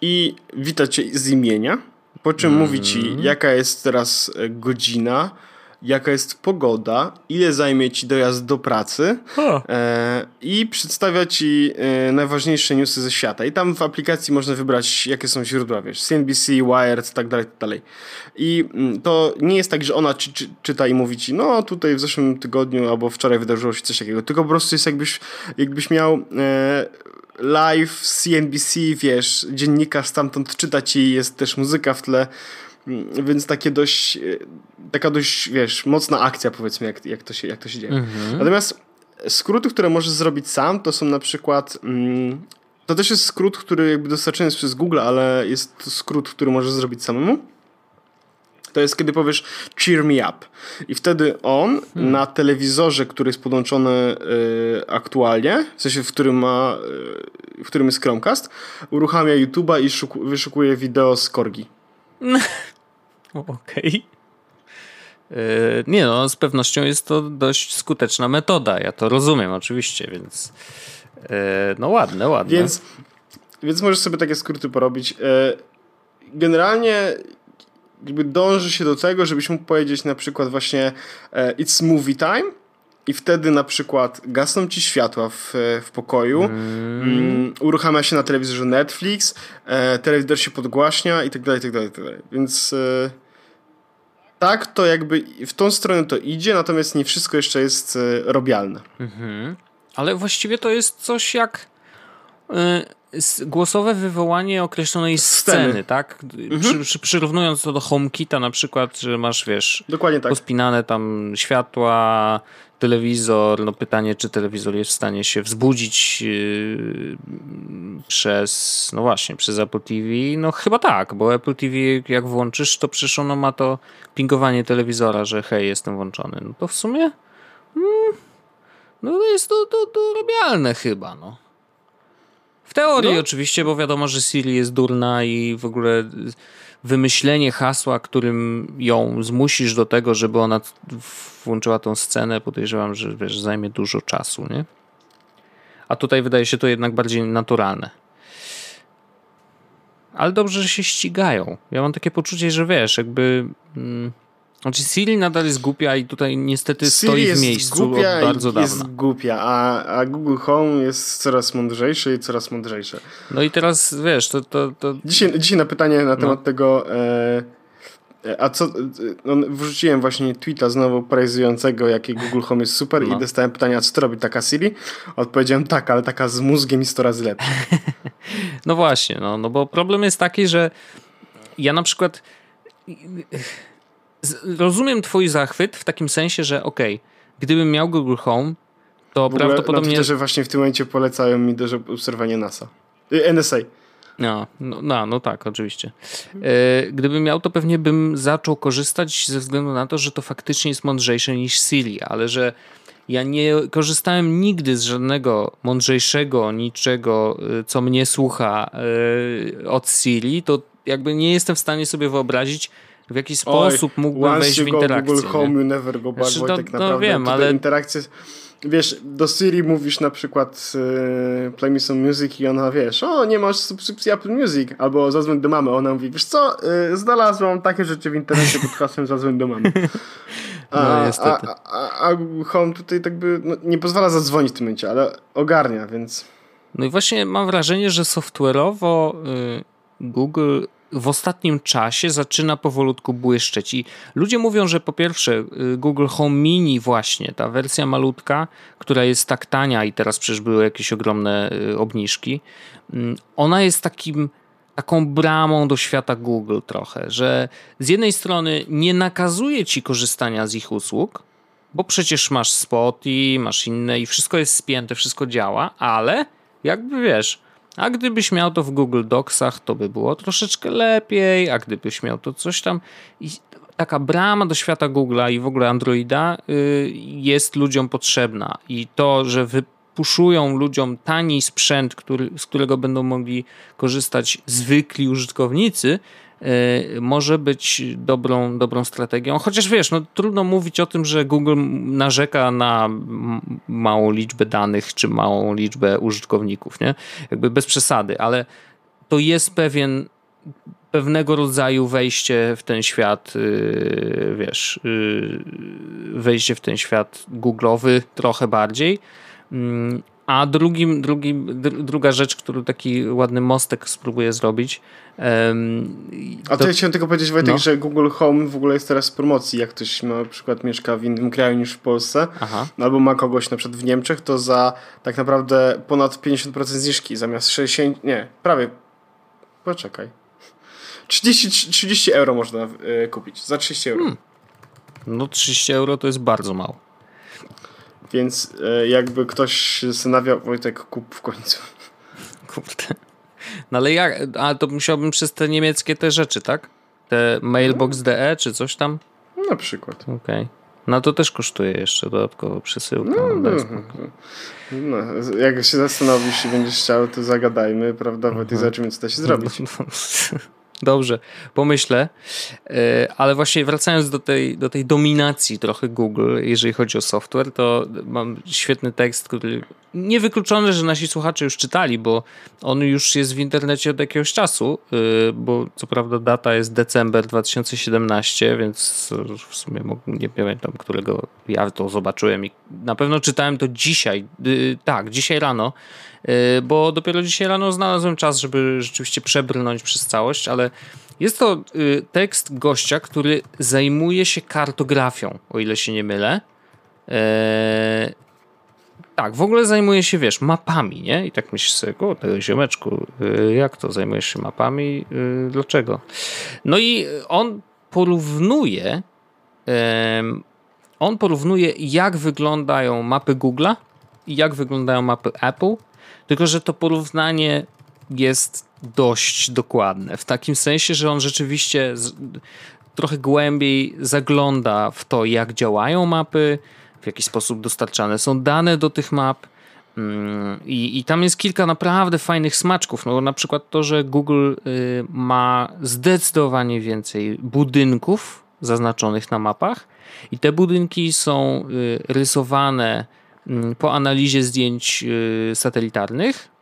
I wita cię z imienia, po czym mm. mówi ci, mm. jaka jest teraz e, godzina, jaka jest pogoda, ile zajmie ci dojazd do pracy e, i przedstawia ci e, najważniejsze newsy ze świata. I tam w aplikacji można wybrać, jakie są źródła, wiesz, CNBC, Wired, tak dalej, tak dalej. I mm, to nie jest tak, że ona czy, czy, czyta i mówi ci, no tutaj w zeszłym tygodniu albo wczoraj wydarzyło się coś takiego, tylko po prostu jest jakbyś, jakbyś miał e, live CNBC, wiesz, dziennikarz stamtąd czyta ci, jest też muzyka w tle, mm, więc takie dość, e, taka dość, wiesz, mocna akcja powiedzmy, jak, jak, to, się, jak to się dzieje. Mhm. Natomiast skróty, które możesz zrobić sam, to są na przykład, mm, to też jest skrót, który jakby dostarczony jest przez Google, ale jest to skrót, który możesz zrobić samemu to jest kiedy powiesz cheer me up. I wtedy on hmm. na telewizorze, który jest podłączony y, aktualnie, w sensie w którym ma, y, w którym jest Chromecast, uruchamia YouTube'a i szuku, wyszukuje wideo z Korgi. Okej. Okay. Nie no, z pewnością jest to dość skuteczna metoda. Ja to rozumiem oczywiście, więc no ładne, ładne. Więc, więc możesz sobie takie skróty porobić. Generalnie jakby dąży się do tego, żebyś mógł powiedzieć na przykład właśnie e, it's movie time i wtedy na przykład gasną ci światła w, w pokoju, mm. Mm, uruchamia się na telewizorze Netflix, e, telewizor się podgłaśnia i tak dalej, tak dalej, tak dalej. Więc e, tak, to jakby w tą stronę to idzie, natomiast nie wszystko jeszcze jest e, robialne. Mhm. Ale właściwie to jest coś jak głosowe wywołanie określonej sceny, sceny tak? Mhm. Przy, przy, przyrównując to do HomeKita na przykład, że masz, wiesz, Dokładnie tak. pospinane tam światła, telewizor, no pytanie, czy telewizor jest w stanie się wzbudzić yy, przez, no właśnie, przez Apple TV, no chyba tak, bo Apple TV jak włączysz, to przecież ono ma to pingowanie telewizora, że hej, jestem włączony, no to w sumie mm, no jest to, to, to robialne chyba, no. W teorii no. oczywiście, bo wiadomo, że Siri jest durna i w ogóle wymyślenie hasła, którym ją zmusisz do tego, żeby ona włączyła tą scenę, podejrzewam, że wiesz, zajmie dużo czasu, nie? A tutaj wydaje się to jednak bardziej naturalne. Ale dobrze, że się ścigają. Ja mam takie poczucie, że wiesz, jakby. Mm, znaczy Siri nadal jest głupia i tutaj niestety Siri stoi w miejscu od bardzo dawna. jest głupia, a, a Google Home jest coraz mądrzejszy i coraz mądrzejsze. No i teraz wiesz, to... to, to... Dzisiaj, dzisiaj na pytanie na temat no. tego... E, a co, no, wrzuciłem właśnie tweeta znowu praizującego, jaki Google Home jest super no. i dostałem pytanie, a co to robi taka Siri? Odpowiedziałem tak, ale taka z mózgiem jest 100 razy lepsza. no właśnie, no, no bo problem jest taki, że ja na przykład rozumiem twój zachwyt w takim sensie, że okej, okay, gdybym miał Google Home, to w prawdopodobnie... Na że właśnie w tym momencie polecają mi do obserwowania NASA. Y, NSA. No, no, no, no tak, oczywiście. E, gdybym miał, to pewnie bym zaczął korzystać ze względu na to, że to faktycznie jest mądrzejsze niż Siri, ale że ja nie korzystałem nigdy z żadnego mądrzejszego niczego, y, co mnie słucha y, od Siri, to jakby nie jestem w stanie sobie wyobrazić, w jaki sposób Oj, mógłbym wejść w interakcję. Google Home, you never go back, znaczy, Wojtek, no, naprawdę. No wiem, ale... Interakcje... Wiesz, do Siri mówisz na przykład yy, play me some music i ona, wiesz, o, nie masz subskrypcji Apple Music, albo zadzwoń do mamy. Ona mówi, wiesz co, yy, znalazłam takie rzeczy w internecie pod hasłem zadzwoń do mamy. A, no. A, a, a Home tutaj tak by no, nie pozwala zadzwonić w tym momencie, ale ogarnia, więc... No i właśnie mam wrażenie, że software'owo yy, Google w ostatnim czasie zaczyna powolutku błyszczeć. I ludzie mówią, że po pierwsze y, Google Home Mini właśnie, ta wersja malutka, która jest tak tania i teraz przecież były jakieś ogromne y, obniżki, mm, ona jest takim taką bramą do świata Google trochę, że z jednej strony nie nakazuje ci korzystania z ich usług, bo przecież masz Spotify, masz inne i wszystko jest spięte, wszystko działa, ale jakby wiesz, a gdybyś miał to w Google Docsach, to by było troszeczkę lepiej, a gdybyś miał to coś tam. I taka brama do świata Google'a i w ogóle Androida y, jest ludziom potrzebna. I to, że wypuszują ludziom tani sprzęt, który, z którego będą mogli korzystać zwykli użytkownicy, może być dobrą, dobrą strategią. Chociaż wiesz, no, trudno mówić o tym, że Google narzeka na małą liczbę danych czy małą liczbę użytkowników, nie? Jakby bez przesady, ale to jest pewien pewnego rodzaju wejście w ten świat, y, wiesz, y, wejście w ten świat Google'owy trochę bardziej. Mm, a drugim, drugim, druga rzecz, którą taki ładny mostek spróbuję zrobić. Um, A to, ja chciałem tylko powiedzieć, Wojtek, no. że Google Home w ogóle jest teraz w promocji. Jak ktoś na przykład mieszka w innym kraju niż w Polsce, Aha. albo ma kogoś na przykład w Niemczech, to za tak naprawdę ponad 50% zniżki zamiast 60, nie, prawie, poczekaj. 30, 30 euro można y, kupić, za 30 euro. Hmm. No 30 euro to jest bardzo mało. Więc e, jakby ktoś zastanawiał, Wojtek, kup w końcu. Kurde. No ale jak, a to musiałbym przez te niemieckie te rzeczy, tak? Te mailbox.de czy coś tam? Na przykład. Okej. Okay. No to też kosztuje jeszcze dodatkowo przesyłka. No, no, no, no, jak się zastanowisz i będziesz chciał, to zagadajmy, prawda? Wojtek, mhm. zobaczymy, co da się zrobić. Dobrze, pomyślę. E, ale właśnie wracając do tej, do tej dominacji trochę Google, jeżeli chodzi o software, to mam świetny tekst, który niewykluczone, że nasi słuchacze już czytali, bo on już jest w internecie od jakiegoś czasu, e, bo co prawda data jest december 2017, więc w sumie nie pamiętam, którego ja to zobaczyłem i na pewno czytałem to dzisiaj, e, tak, dzisiaj rano bo dopiero dzisiaj rano znalazłem czas, żeby rzeczywiście przebrnąć przez całość, ale jest to y, tekst gościa, który zajmuje się kartografią, o ile się nie mylę. Eee, tak, w ogóle zajmuje się, wiesz, mapami, nie? I tak myślisz sobie, o, tego ziomeczku, y, jak to zajmujesz się mapami? Dlaczego? No i on porównuje on porównuje, jak wyglądają mapy Google'a i jak wyglądają mapy Apple tylko, że to porównanie jest dość dokładne. W takim sensie, że on rzeczywiście trochę głębiej zagląda w to, jak działają mapy, w jaki sposób dostarczane są dane do tych map. Mm, I, I tam jest kilka naprawdę fajnych smaczków. No, na przykład to, że Google y, ma zdecydowanie więcej budynków zaznaczonych na mapach, i te budynki są y, rysowane po analizie zdjęć y, satelitarnych,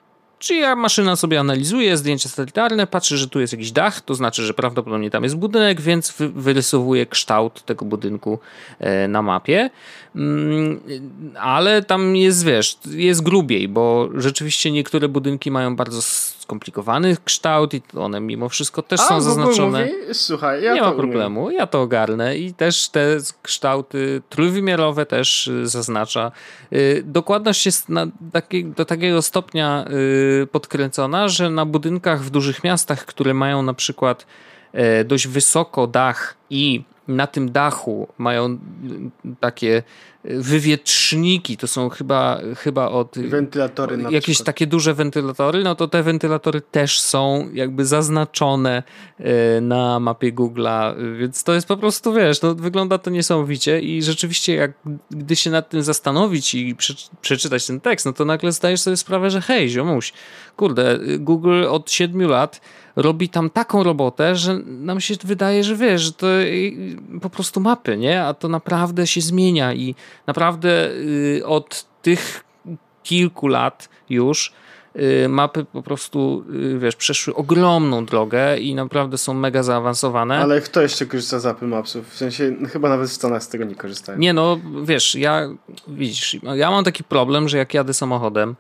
Czyja maszyna sobie analizuje zdjęcia satelitarne, patrzy, że tu jest jakiś dach, to znaczy, że prawdopodobnie tam jest budynek, więc wyrysowuje kształt tego budynku e, na mapie. Mm, ale tam jest, wiesz, jest grubiej, bo rzeczywiście niektóre budynki mają bardzo skomplikowany kształt i one mimo wszystko też A, są zaznaczone. Mówi, słuchaj, ja Nie ma problemu, umiem. ja to ogarnę i też te kształty trójwymiarowe też y, zaznacza. Y, dokładność jest na taki, do takiego stopnia y, podkręcona, że na budynkach w dużych miastach, które mają na przykład e, dość wysoko dach i na tym dachu mają takie wywietrzniki, to są chyba, chyba od... Wentylatory na Jakieś przykład. takie duże wentylatory, no to te wentylatory też są jakby zaznaczone na mapie Google'a, więc to jest po prostu, wiesz, no wygląda to niesamowicie i rzeczywiście jak gdy się nad tym zastanowić i przeczytać ten tekst, no to nagle zdajesz sobie sprawę, że hej, ziomuś, kurde, Google od siedmiu lat robi tam taką robotę, że nam się wydaje, że wiesz, że to po prostu mapy, nie? A to naprawdę się zmienia i naprawdę y, od tych kilku lat już y, mapy po prostu, y, wiesz, przeszły ogromną drogę i naprawdę są mega zaawansowane. Ale kto jeszcze korzysta z Apple Mapsów? W sensie, no, chyba nawet w Stanach z tego nie korzystają. Nie, no, wiesz, ja, widzisz, ja mam taki problem, że jak jadę samochodem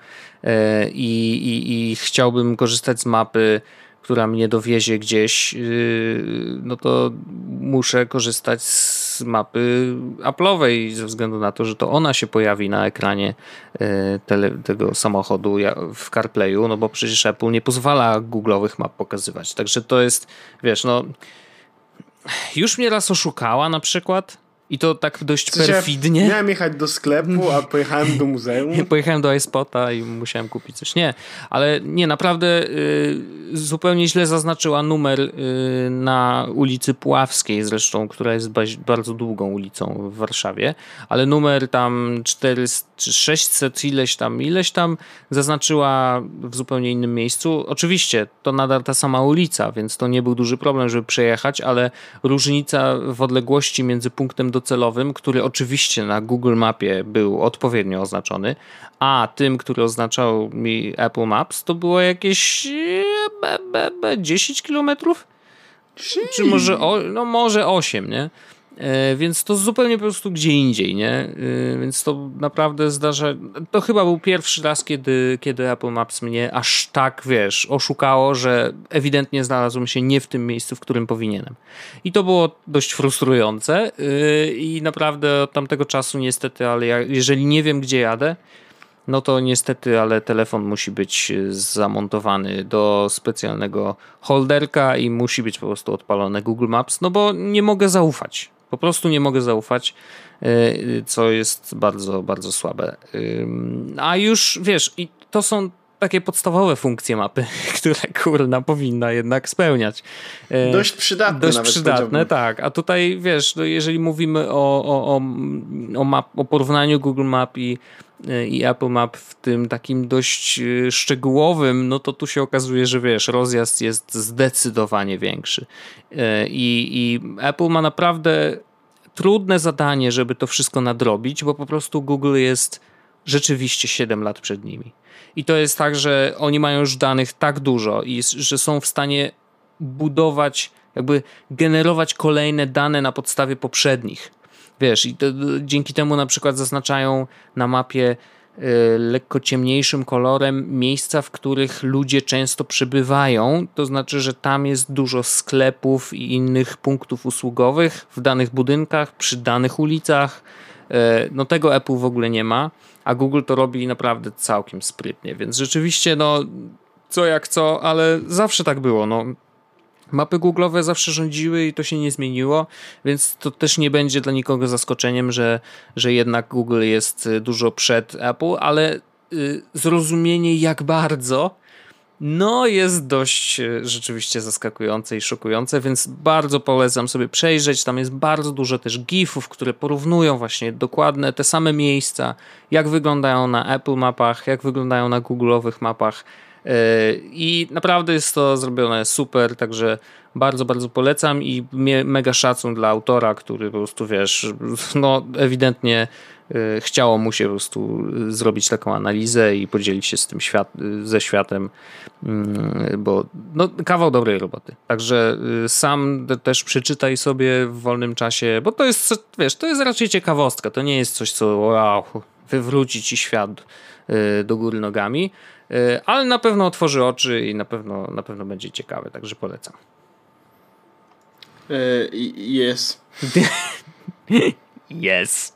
i, i, i chciałbym korzystać z mapy która mnie dowiezie gdzieś, yy, no to muszę korzystać z mapy Apple'owej ze względu na to, że to ona się pojawi na ekranie yy, tele, tego samochodu w CarPlayu, no bo przecież Apple nie pozwala Google'owych map pokazywać. Także to jest, wiesz, no już mnie raz oszukała na przykład i to tak dość Coś perfidnie. Ja miałem jechać do sklepu, a pojechałem do muzeum. pojechałem do iSpota i musiałem kupić coś. Nie, ale nie, naprawdę y, zupełnie źle zaznaczyła numer y, na ulicy Puławskiej zresztą, która jest bardzo długą ulicą w Warszawie, ale numer tam 400 czy 600 ileś tam, ileś tam zaznaczyła w zupełnie innym miejscu. Oczywiście to nadal ta sama ulica, więc to nie był duży problem, żeby przejechać, ale różnica w odległości między punktem docelowym, który oczywiście na Google Mapie był odpowiednio oznaczony, a tym, który oznaczał mi Apple Maps, to było jakieś 10 kilometrów? Czy może, no może 8, nie? E, więc to zupełnie po prostu gdzie indziej, nie? E, więc to naprawdę zdarza. To chyba był pierwszy raz, kiedy, kiedy Apple Maps mnie aż tak, wiesz, oszukało, że ewidentnie znalazłem się nie w tym miejscu, w którym powinienem. I to było dość frustrujące e, i naprawdę od tamtego czasu niestety, ale ja, jeżeli nie wiem, gdzie jadę, no to niestety, ale telefon musi być zamontowany do specjalnego holderka i musi być po prostu odpalone Google Maps, no bo nie mogę zaufać. Po prostu nie mogę zaufać, y, co jest bardzo, bardzo słabe. A już wiesz, i to są takie podstawowe funkcje mapy, które kurna powinna jednak spełniać. Y, dość przydatne. Dość przydatne, tak. A tutaj wiesz, no jeżeli mówimy o, o, o, o, map, o porównaniu Google Map i, y, i Apple Map w tym takim dość szczegółowym, no to tu się okazuje, że wiesz, rozjazd jest zdecydowanie większy. I, i Apple ma naprawdę trudne zadanie, żeby to wszystko nadrobić, bo po prostu Google jest rzeczywiście 7 lat przed nimi. I to jest tak, że oni mają już danych tak dużo i że są w stanie budować, jakby generować kolejne dane na podstawie poprzednich. Wiesz, i to, dzięki temu na przykład zaznaczają na mapie Y, lekko ciemniejszym kolorem miejsca, w których ludzie często przebywają. To znaczy, że tam jest dużo sklepów i innych punktów usługowych w danych budynkach, przy danych ulicach. Y, no tego Apple w ogóle nie ma, a Google to robi naprawdę całkiem sprytnie, więc rzeczywiście no co jak co, ale zawsze tak było. No, Mapy Google'owe zawsze rządziły i to się nie zmieniło, więc to też nie będzie dla nikogo zaskoczeniem, że, że jednak Google jest y, dużo przed Apple, ale y, zrozumienie jak bardzo no jest dość y, rzeczywiście zaskakujące i szokujące, więc bardzo polecam sobie przejrzeć. Tam jest bardzo dużo też gifów, które porównują właśnie dokładne te same miejsca, jak wyglądają na Apple mapach, jak wyglądają na Google'owych mapach i naprawdę jest to zrobione super, także bardzo, bardzo polecam i mega szacun dla autora, który po prostu wiesz, no ewidentnie e, chciało mu się po prostu zrobić taką analizę i podzielić się z tym świat, ze światem, mm, bo no, kawał dobrej roboty. Także e, sam też przeczytaj sobie w wolnym czasie, bo to jest, wiesz, to jest raczej ciekawostka, to nie jest coś, co wow, wywróci ci świat e, do góry nogami, ale na pewno otworzy oczy i na pewno, na pewno będzie ciekawe, także polecam. Jest. Yes.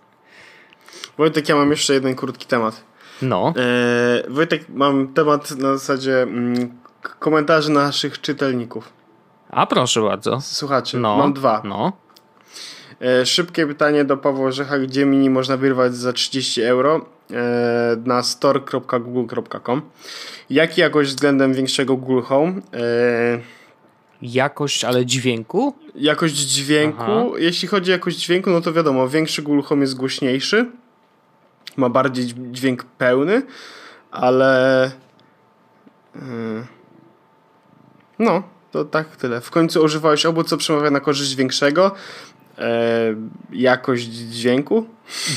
Wojtek, ja mam jeszcze jeden krótki temat. No. E, Wojtek, mam temat na zasadzie mm, komentarzy naszych czytelników. A proszę bardzo. Słuchajcie, no. mam dwa. No. E, szybkie pytanie do Pawła Orzecha, gdzie mini można wyrwać za 30 euro e, na store.google.com. Jaki jakość względem większego Google Home? E, jakość, ale dźwięku? Jakość dźwięku. Aha. Jeśli chodzi o jakość dźwięku, no to wiadomo, większy Google Home jest głośniejszy. Ma bardziej dźwięk pełny, ale. No, to tak tyle. W końcu używałeś obu, co przemawia na korzyść większego e, jakość dźwięku.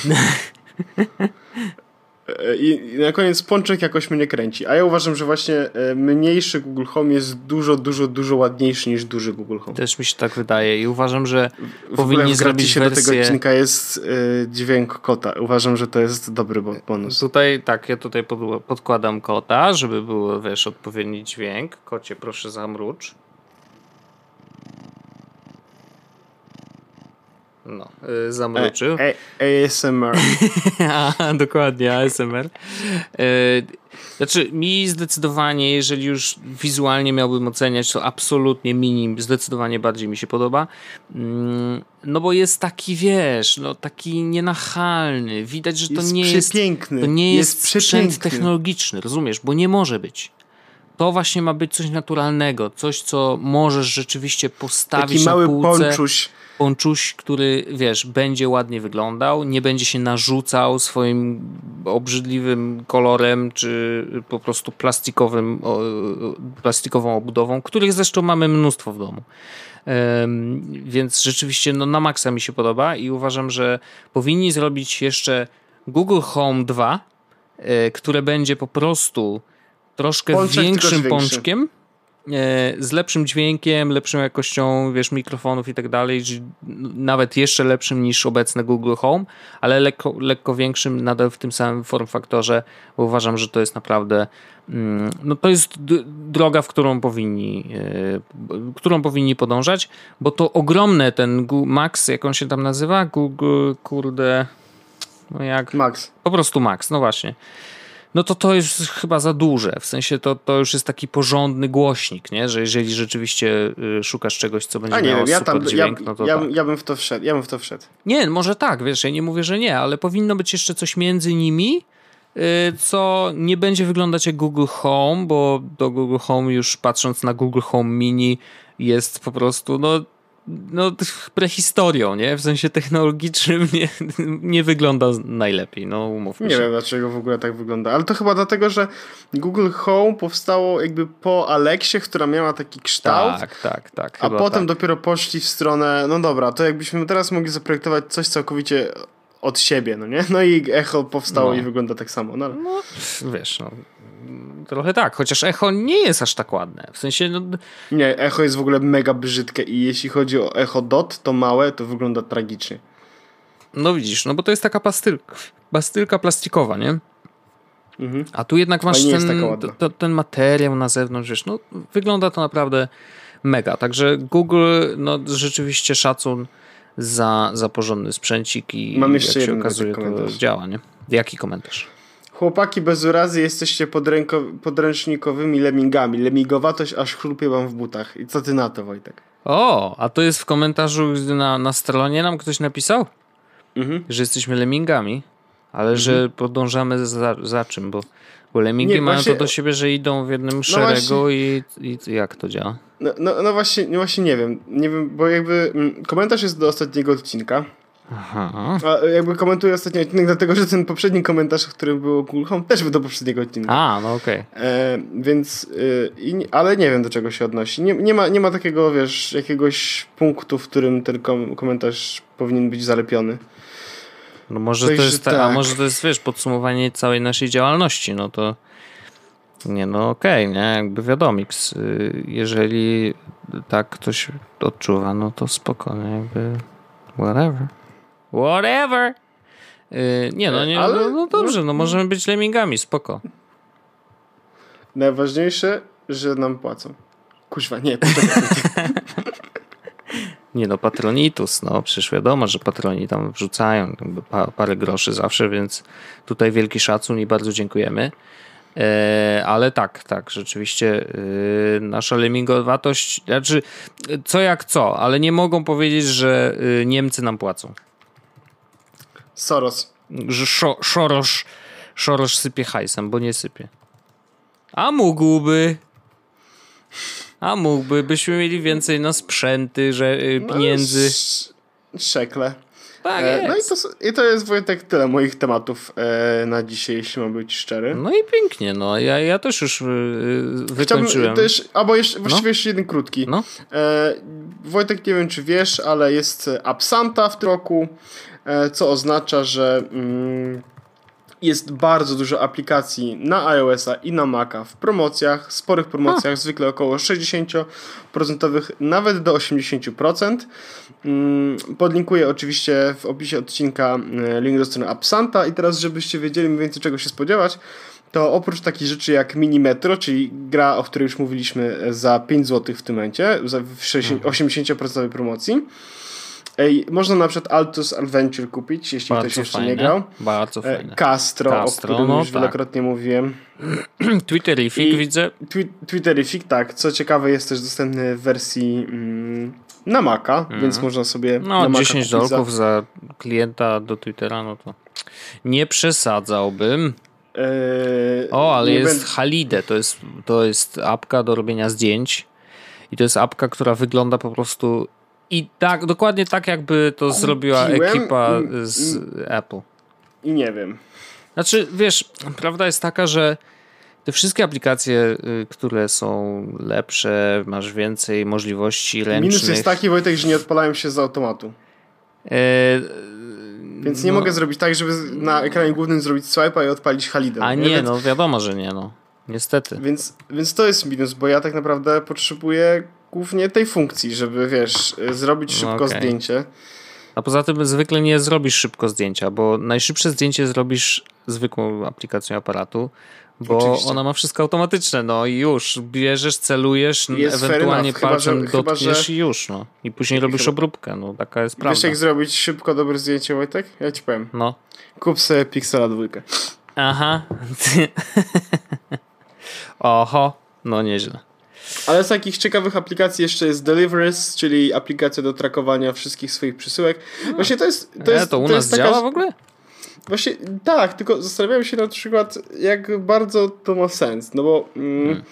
e, i na koniec pączek jakoś mnie kręci. A ja uważam, że właśnie e, mniejszy Google Home jest dużo, dużo, dużo ładniejszy niż duży Google Home. Też mi się tak wydaje i uważam, że w powinni zrobić wersję... do tego odcinka jest y, dźwięk kota. Uważam, że to jest dobry bonus. Tutaj, tak, ja tutaj pod, podkładam kota, żeby był, wiesz, odpowiedni dźwięk. Kocie, proszę zamrucz. No, y, zamroczył. A, a, ASMR. a, dokładnie, ASMR. Y, znaczy, mi zdecydowanie, jeżeli już wizualnie miałbym oceniać, to absolutnie Mini zdecydowanie bardziej mi się podoba. Mm, no bo jest taki, wiesz, no taki nienachalny. Widać, że to jest nie jest To nie jest, jest sprzęt technologiczny, rozumiesz? Bo nie może być to właśnie ma być coś naturalnego, coś, co możesz rzeczywiście postawić Taki mały na półce. Ponczuś ponczuś, który wiesz, będzie ładnie wyglądał, nie będzie się narzucał swoim obrzydliwym kolorem, czy po prostu plastikowym, plastikową obudową, których zresztą mamy mnóstwo w domu. Więc rzeczywiście no, na maksa mi się podoba i uważam, że powinni zrobić jeszcze Google Home 2, e, które będzie po prostu troszkę Pączek, większym pączkiem z lepszym dźwiękiem, lepszą jakością, wiesz, mikrofonów i tak dalej, nawet jeszcze lepszym niż obecne Google Home, ale lekko, lekko większym nadal w tym samym form faktorze, bo uważam, że to jest naprawdę mm, no to jest droga, w którą powinni e, którą powinni podążać, bo to ogromne ten Google Max, jak on się tam nazywa? Google, kurde no jak? Max. Po prostu Max, no właśnie no to to jest chyba za duże. W sensie to, to już jest taki porządny głośnik, nie? że jeżeli rzeczywiście y, szukasz czegoś, co będzie A nie miało ja tam, dźwięk, ja, no to ja, tak. ja, bym w to wszedł, ja bym w to wszedł. Nie, może tak, wiesz, ja nie mówię, że nie, ale powinno być jeszcze coś między nimi, y, co nie będzie wyglądać jak Google Home, bo do Google Home już patrząc na Google Home Mini jest po prostu, no no, prehistorią, nie? W sensie technologicznym nie, nie wygląda najlepiej, no umówmy nie się. Nie wiem dlaczego w ogóle tak wygląda, ale to chyba dlatego, że Google Home powstało jakby po Alexie, która miała taki kształt. Tak, tak, tak. A potem tak. dopiero poszli w stronę, no dobra, to jakbyśmy teraz mogli zaprojektować coś całkowicie od siebie, no nie? No i Echo powstało no. i wygląda tak samo. No, no wiesz, no trochę tak, chociaż echo nie jest aż tak ładne. W sensie. No... Nie, echo jest w ogóle mega brzydkie i jeśli chodzi o echo dot, to małe, to wygląda tragicznie. No widzisz, no bo to jest taka pastylka, pastylka plastikowa, nie? Mhm. A tu jednak masz ten, to, ten materiał na zewnątrz, wiesz, no wygląda to naprawdę mega. Także Google, no rzeczywiście szacun za, za porządny sprzęcik i Mam jeszcze jak się okazuje, to działa, nie? Jaki komentarz? Chłopaki bez urazy jesteście podręcznikowymi lemingami. Lemigowatość aż chrupie wam w butach. I co ty na to, Wojtek? O, a to jest w komentarzu na, na stronie nam ktoś napisał? Mhm. Że jesteśmy lemingami, ale mhm. że podążamy za, za czym, bo, bo lemingi Nie, mają właśnie... to do siebie, że idą w jednym no szeregu i, i jak to działa? No, no, no, właśnie, no właśnie nie wiem. Nie wiem, bo jakby mm, komentarz jest do ostatniego odcinka. Aha. A jakby komentuję ostatni odcinek, dlatego że ten poprzedni komentarz, w którym było Cool Home, też był do poprzedniego odcinka. A, no okej. Okay. E, więc, y, ale nie wiem do czego się odnosi. Nie, nie, ma, nie ma takiego, wiesz, jakiegoś punktu, w którym ten kom komentarz powinien być zalepiony. No może to jest, ta, tak. a może to jest, wiesz, podsumowanie całej naszej działalności, no to nie, no okej, okay, nie, jakby wiadomo, y, jeżeli tak ktoś odczuwa, no to spokojnie, jakby whatever. Whatever. Yy, nie no, nie, Ale... no, no dobrze, no możemy być lemmingami, spoko. Najważniejsze, że nam płacą. Kuźwa, nie, Nie no, patronitus, no przecież wiadomo, że patroni tam wrzucają pa, parę groszy zawsze, więc tutaj wielki szacun i bardzo dziękujemy. E, ale tak, tak, rzeczywiście e, nasza lemingowatość, znaczy co jak co, ale nie mogą powiedzieć, że e, Niemcy nam płacą. Soros. Że szo, Szorosz, Szorosz sypie hajsem, bo nie sypie. A mógłby. A mógłby, byśmy mieli więcej na sprzęty, że no, pieniędzy. No, szekle. Tak e, no i to, i to jest Wojtek tyle moich tematów e, na dzisiaj, jeśli mam być szczery. No i pięknie, no ja, ja też już e, wykończyłem. Chciałbym też, albo jeszcze, właściwie no? jeszcze jeden krótki. No? E, Wojtek, nie wiem czy wiesz, ale jest Absanta w tym roku, co oznacza, że mm, jest bardzo dużo aplikacji na iOS-a i na Maca w promocjach, sporych promocjach, A. zwykle około 60%, nawet do 80%. Mm, podlinkuję oczywiście w opisie odcinka e, link do strony Absanta i teraz, żebyście wiedzieli mniej więcej czego się spodziewać, to oprócz takich rzeczy jak Mini Metro, czyli gra, o której już mówiliśmy za 5 zł w tym momencie, w 80% mhm. promocji, Ej, można na przykład Altus Adventure kupić, jeśli Bardzo ktoś jeszcze fajne. nie grał. Bardzo e, fajne. Castro, Castro o którym no, już tak. wielokrotnie mówiłem. Twitterific I widzę. Twi Twitterific, tak. Co ciekawe jest też dostępny w wersji mm, na Maca, mm. więc można sobie No, na 10 dolków za... za klienta do Twittera, no to nie przesadzałbym. Eee, o, ale jest ben... Halide, to jest, to jest apka do robienia zdjęć. I to jest apka, która wygląda po prostu i tak, dokładnie tak jakby to Kupiłem zrobiła ekipa z Apple. I nie wiem. Znaczy, wiesz, prawda jest taka, że te wszystkie aplikacje, y, które są lepsze, masz więcej możliwości ręcznych. Minus jest taki, Wojtek, że nie odpalają się z automatu. E... Więc nie no. mogę zrobić tak, żeby na ekranie głównym zrobić swipe'a i odpalić Halida. A nie, no wiadomo, że nie, no. Niestety. Więc, więc to jest minus, bo ja tak naprawdę potrzebuję głównie tej funkcji, żeby wiesz, zrobić szybko okay. zdjęcie. A poza tym zwykle nie zrobisz szybko zdjęcia, bo najszybsze zdjęcie zrobisz zwykłą aplikacją aparatu, bo Oczywiście. ona ma wszystko automatyczne, no i już, bierzesz, celujesz, jest ewentualnie palcem chyba, dotkniesz że... i już, no. I później robisz chyba... obróbkę, no taka jest prawda. Wiesz jak zrobić szybko dobre zdjęcie, Wojtek? Ja ci powiem. No. Kup sobie Pixela dwójkę. Aha. Oho, no nieźle. Ale z takich ciekawych aplikacji jeszcze jest Deliverance, czyli aplikacja do trakowania wszystkich swoich przesyłek. Właśnie to jest. To, jest, to u to nas taka, działa w ogóle? Właśnie tak, tylko zastanawiałem się na przykład, jak bardzo to ma sens. No bo. Mm, hmm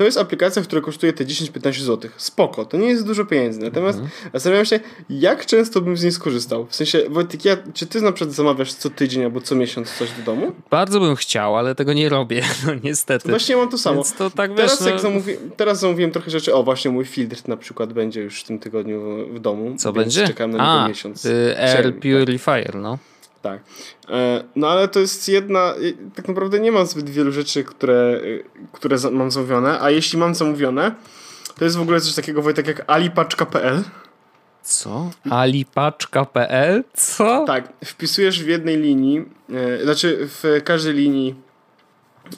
to jest aplikacja, która kosztuje te 10-15 zł. Spoko, to nie jest dużo pieniędzy. Natomiast mhm. zastanawiam się, jak często bym z niej skorzystał. W sensie, Wojtek, ja, czy ty na przykład zamawiasz co tydzień albo co miesiąc coś do domu? Bardzo bym chciał, ale tego nie robię, no niestety. Właśnie mam to samo. Więc to tak teraz, wiesz, jak no... zamówi, teraz zamówiłem trochę rzeczy, o właśnie mój filtr na przykład będzie już w tym tygodniu w, domu. Co będzie? Czekam na niego miesiąc. Y, Air Purifier, no. Tak. E, no ale to jest jedna. Tak naprawdę nie mam zbyt wielu rzeczy, które, które mam zamówione, a jeśli mam zamówione, to jest w ogóle coś takiego Wojtek jak alipaczka.pl. Co? Alipaczka.pl? Co? Tak. Wpisujesz w jednej linii, e, znaczy w każdej linii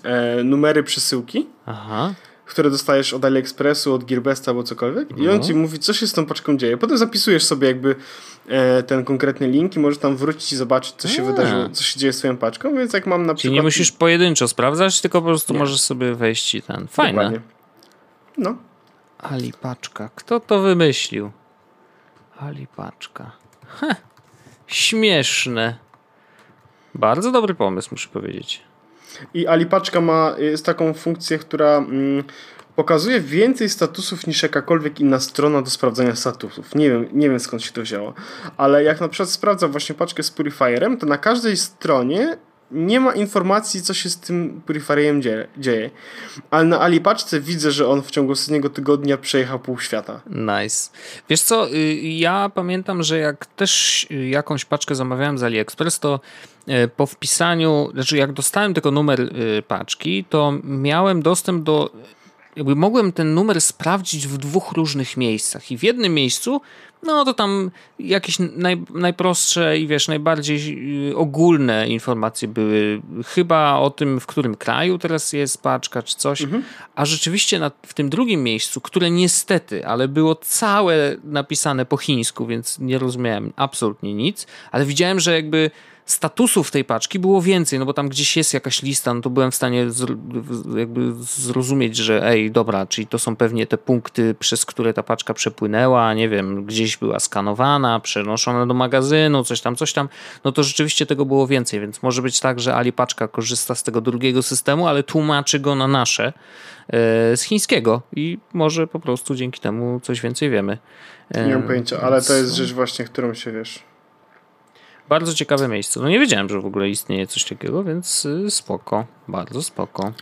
e, numery przesyłki. Aha które dostajesz od AliExpressu, od Gearbesta albo cokolwiek no. i on no. ci mówi, co się z tą paczką dzieje. Potem zapisujesz sobie jakby ten konkretny link i możesz tam wrócić i zobaczyć, co się A. wydarzyło, co się dzieje z twoją paczką, więc jak mam na Czyli przykład... nie musisz pojedynczo sprawdzać, tylko po prostu nie. możesz sobie wejść i ten. Fajne. Dokładnie. No. Ali paczka. Kto to wymyślił? Ali paczka. Heh. Śmieszne. Bardzo dobry pomysł, muszę powiedzieć. I Alipaczka ma, jest taką funkcję, która mm, pokazuje więcej statusów niż jakakolwiek inna strona do sprawdzania statusów. Nie wiem, nie wiem skąd się to wzięło. Ale jak na przykład sprawdzam właśnie paczkę z Purifierem, to na każdej stronie nie ma informacji, co się z tym Purifierem dzieje. Ale na Alipaczce widzę, że on w ciągu ostatniego tygodnia przejechał pół świata. Nice. Wiesz co, y, ja pamiętam, że jak też jakąś paczkę zamawiałem z AliExpress, to y, po wpisaniu, znaczy jak dostałem tylko numer y, paczki, to miałem dostęp do jakby mogłem ten numer sprawdzić w dwóch różnych miejscach. I w jednym miejscu, no to tam jakieś naj, najprostsze i wiesz, najbardziej y, ogólne informacje były. Chyba o tym, w którym kraju teraz jest paczka czy coś. Mhm. A rzeczywiście na, w tym drugim miejscu, które niestety, ale było całe napisane po chińsku, więc nie rozumiałem absolutnie nic, ale widziałem, że jakby statusów tej paczki było więcej, no bo tam gdzieś jest jakaś lista, no to byłem w stanie jakby zrozumieć, że ej, dobra, czyli to są pewnie te punkty, przez które ta paczka przepłynęła, nie wiem, gdzieś była skanowana, przenoszona do magazynu, coś tam, coś tam, no to rzeczywiście tego było więcej, więc może być tak, że Alipaczka korzysta z tego drugiego systemu, ale tłumaczy go na nasze e, z chińskiego i może po prostu dzięki temu coś więcej wiemy. Nie mam pojęcia, ale to jest rzecz właśnie, którą się wiesz bardzo ciekawe miejsce. No nie wiedziałem, że w ogóle istnieje coś takiego, więc y, spoko, bardzo spoko.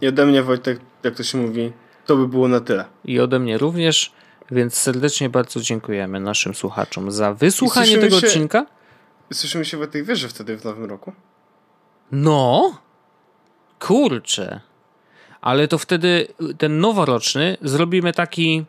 I ode mnie Wojtek, jak to się mówi, to by było na tyle. I ode mnie również, więc serdecznie bardzo dziękujemy naszym słuchaczom za wysłuchanie tego się, odcinka. Słyszymy się Wojtek, wiesz, że wtedy w nowym roku? No, kurczę. Ale to wtedy ten noworoczny zrobimy taki.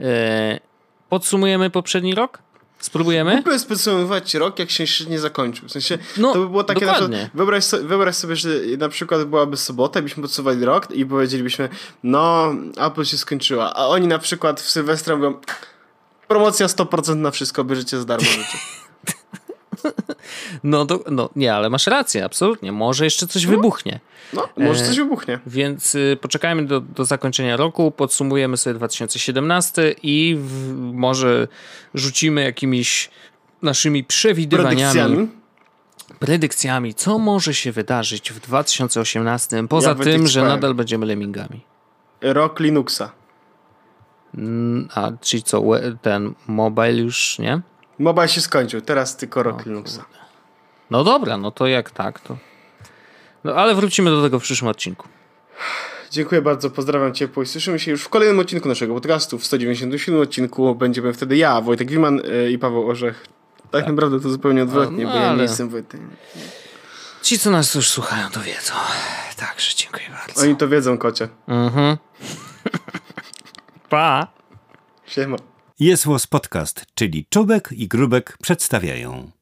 E, podsumujemy poprzedni rok? Spróbujemy? Mógłbym podsumowywać rok, jak się jeszcze nie zakończył. W sensie, No, to by było takie na dokładnie. przykład, wyobraź, so, wyobraź sobie, że na przykład byłaby sobota, byśmy podsumowali rok i powiedzielibyśmy, no, Apple się skończyła, a oni na przykład w Sylwestra mówią, promocja 100% na wszystko, bierzecie za darmo rzeczy. No, do, no nie, ale masz rację, absolutnie. Może jeszcze coś wybuchnie. No, może E, coś wybuchnie. Więc y, poczekajmy do, do zakończenia roku, podsumujemy sobie 2017 i w, może rzucimy jakimiś naszymi przewidywaniami, Predykcjami. predykcjami, co może się wydarzyć w 2018, poza Ja tym, że nadal będziemy lemmingami. Rok Linuxa. Mm, A czyli co, ten mobile już nie? Mobile się skończył, teraz tylko rok Linuxa. No dobra, no to jak tak, to. No ale wrócimy do tego w przyszłym odcinku. Dziękuję bardzo, pozdrawiam ciepło i słyszymy się już w kolejnym odcinku naszego podcastu. W 197 odcinku będziemy wtedy ja, Wojtek Wiman y, i Paweł Orzech. Tak, naprawdę to zupełnie odwrotnie, No, bo ja nie ale- jestem Wojtek. Ci, co nas już słuchają, to wiedzą. Także dziękuję bardzo. Oni to wiedzą, kocie. Mhm. pa! Siema. Jest Podcast, czyli Czubek i Grubek przedstawiają.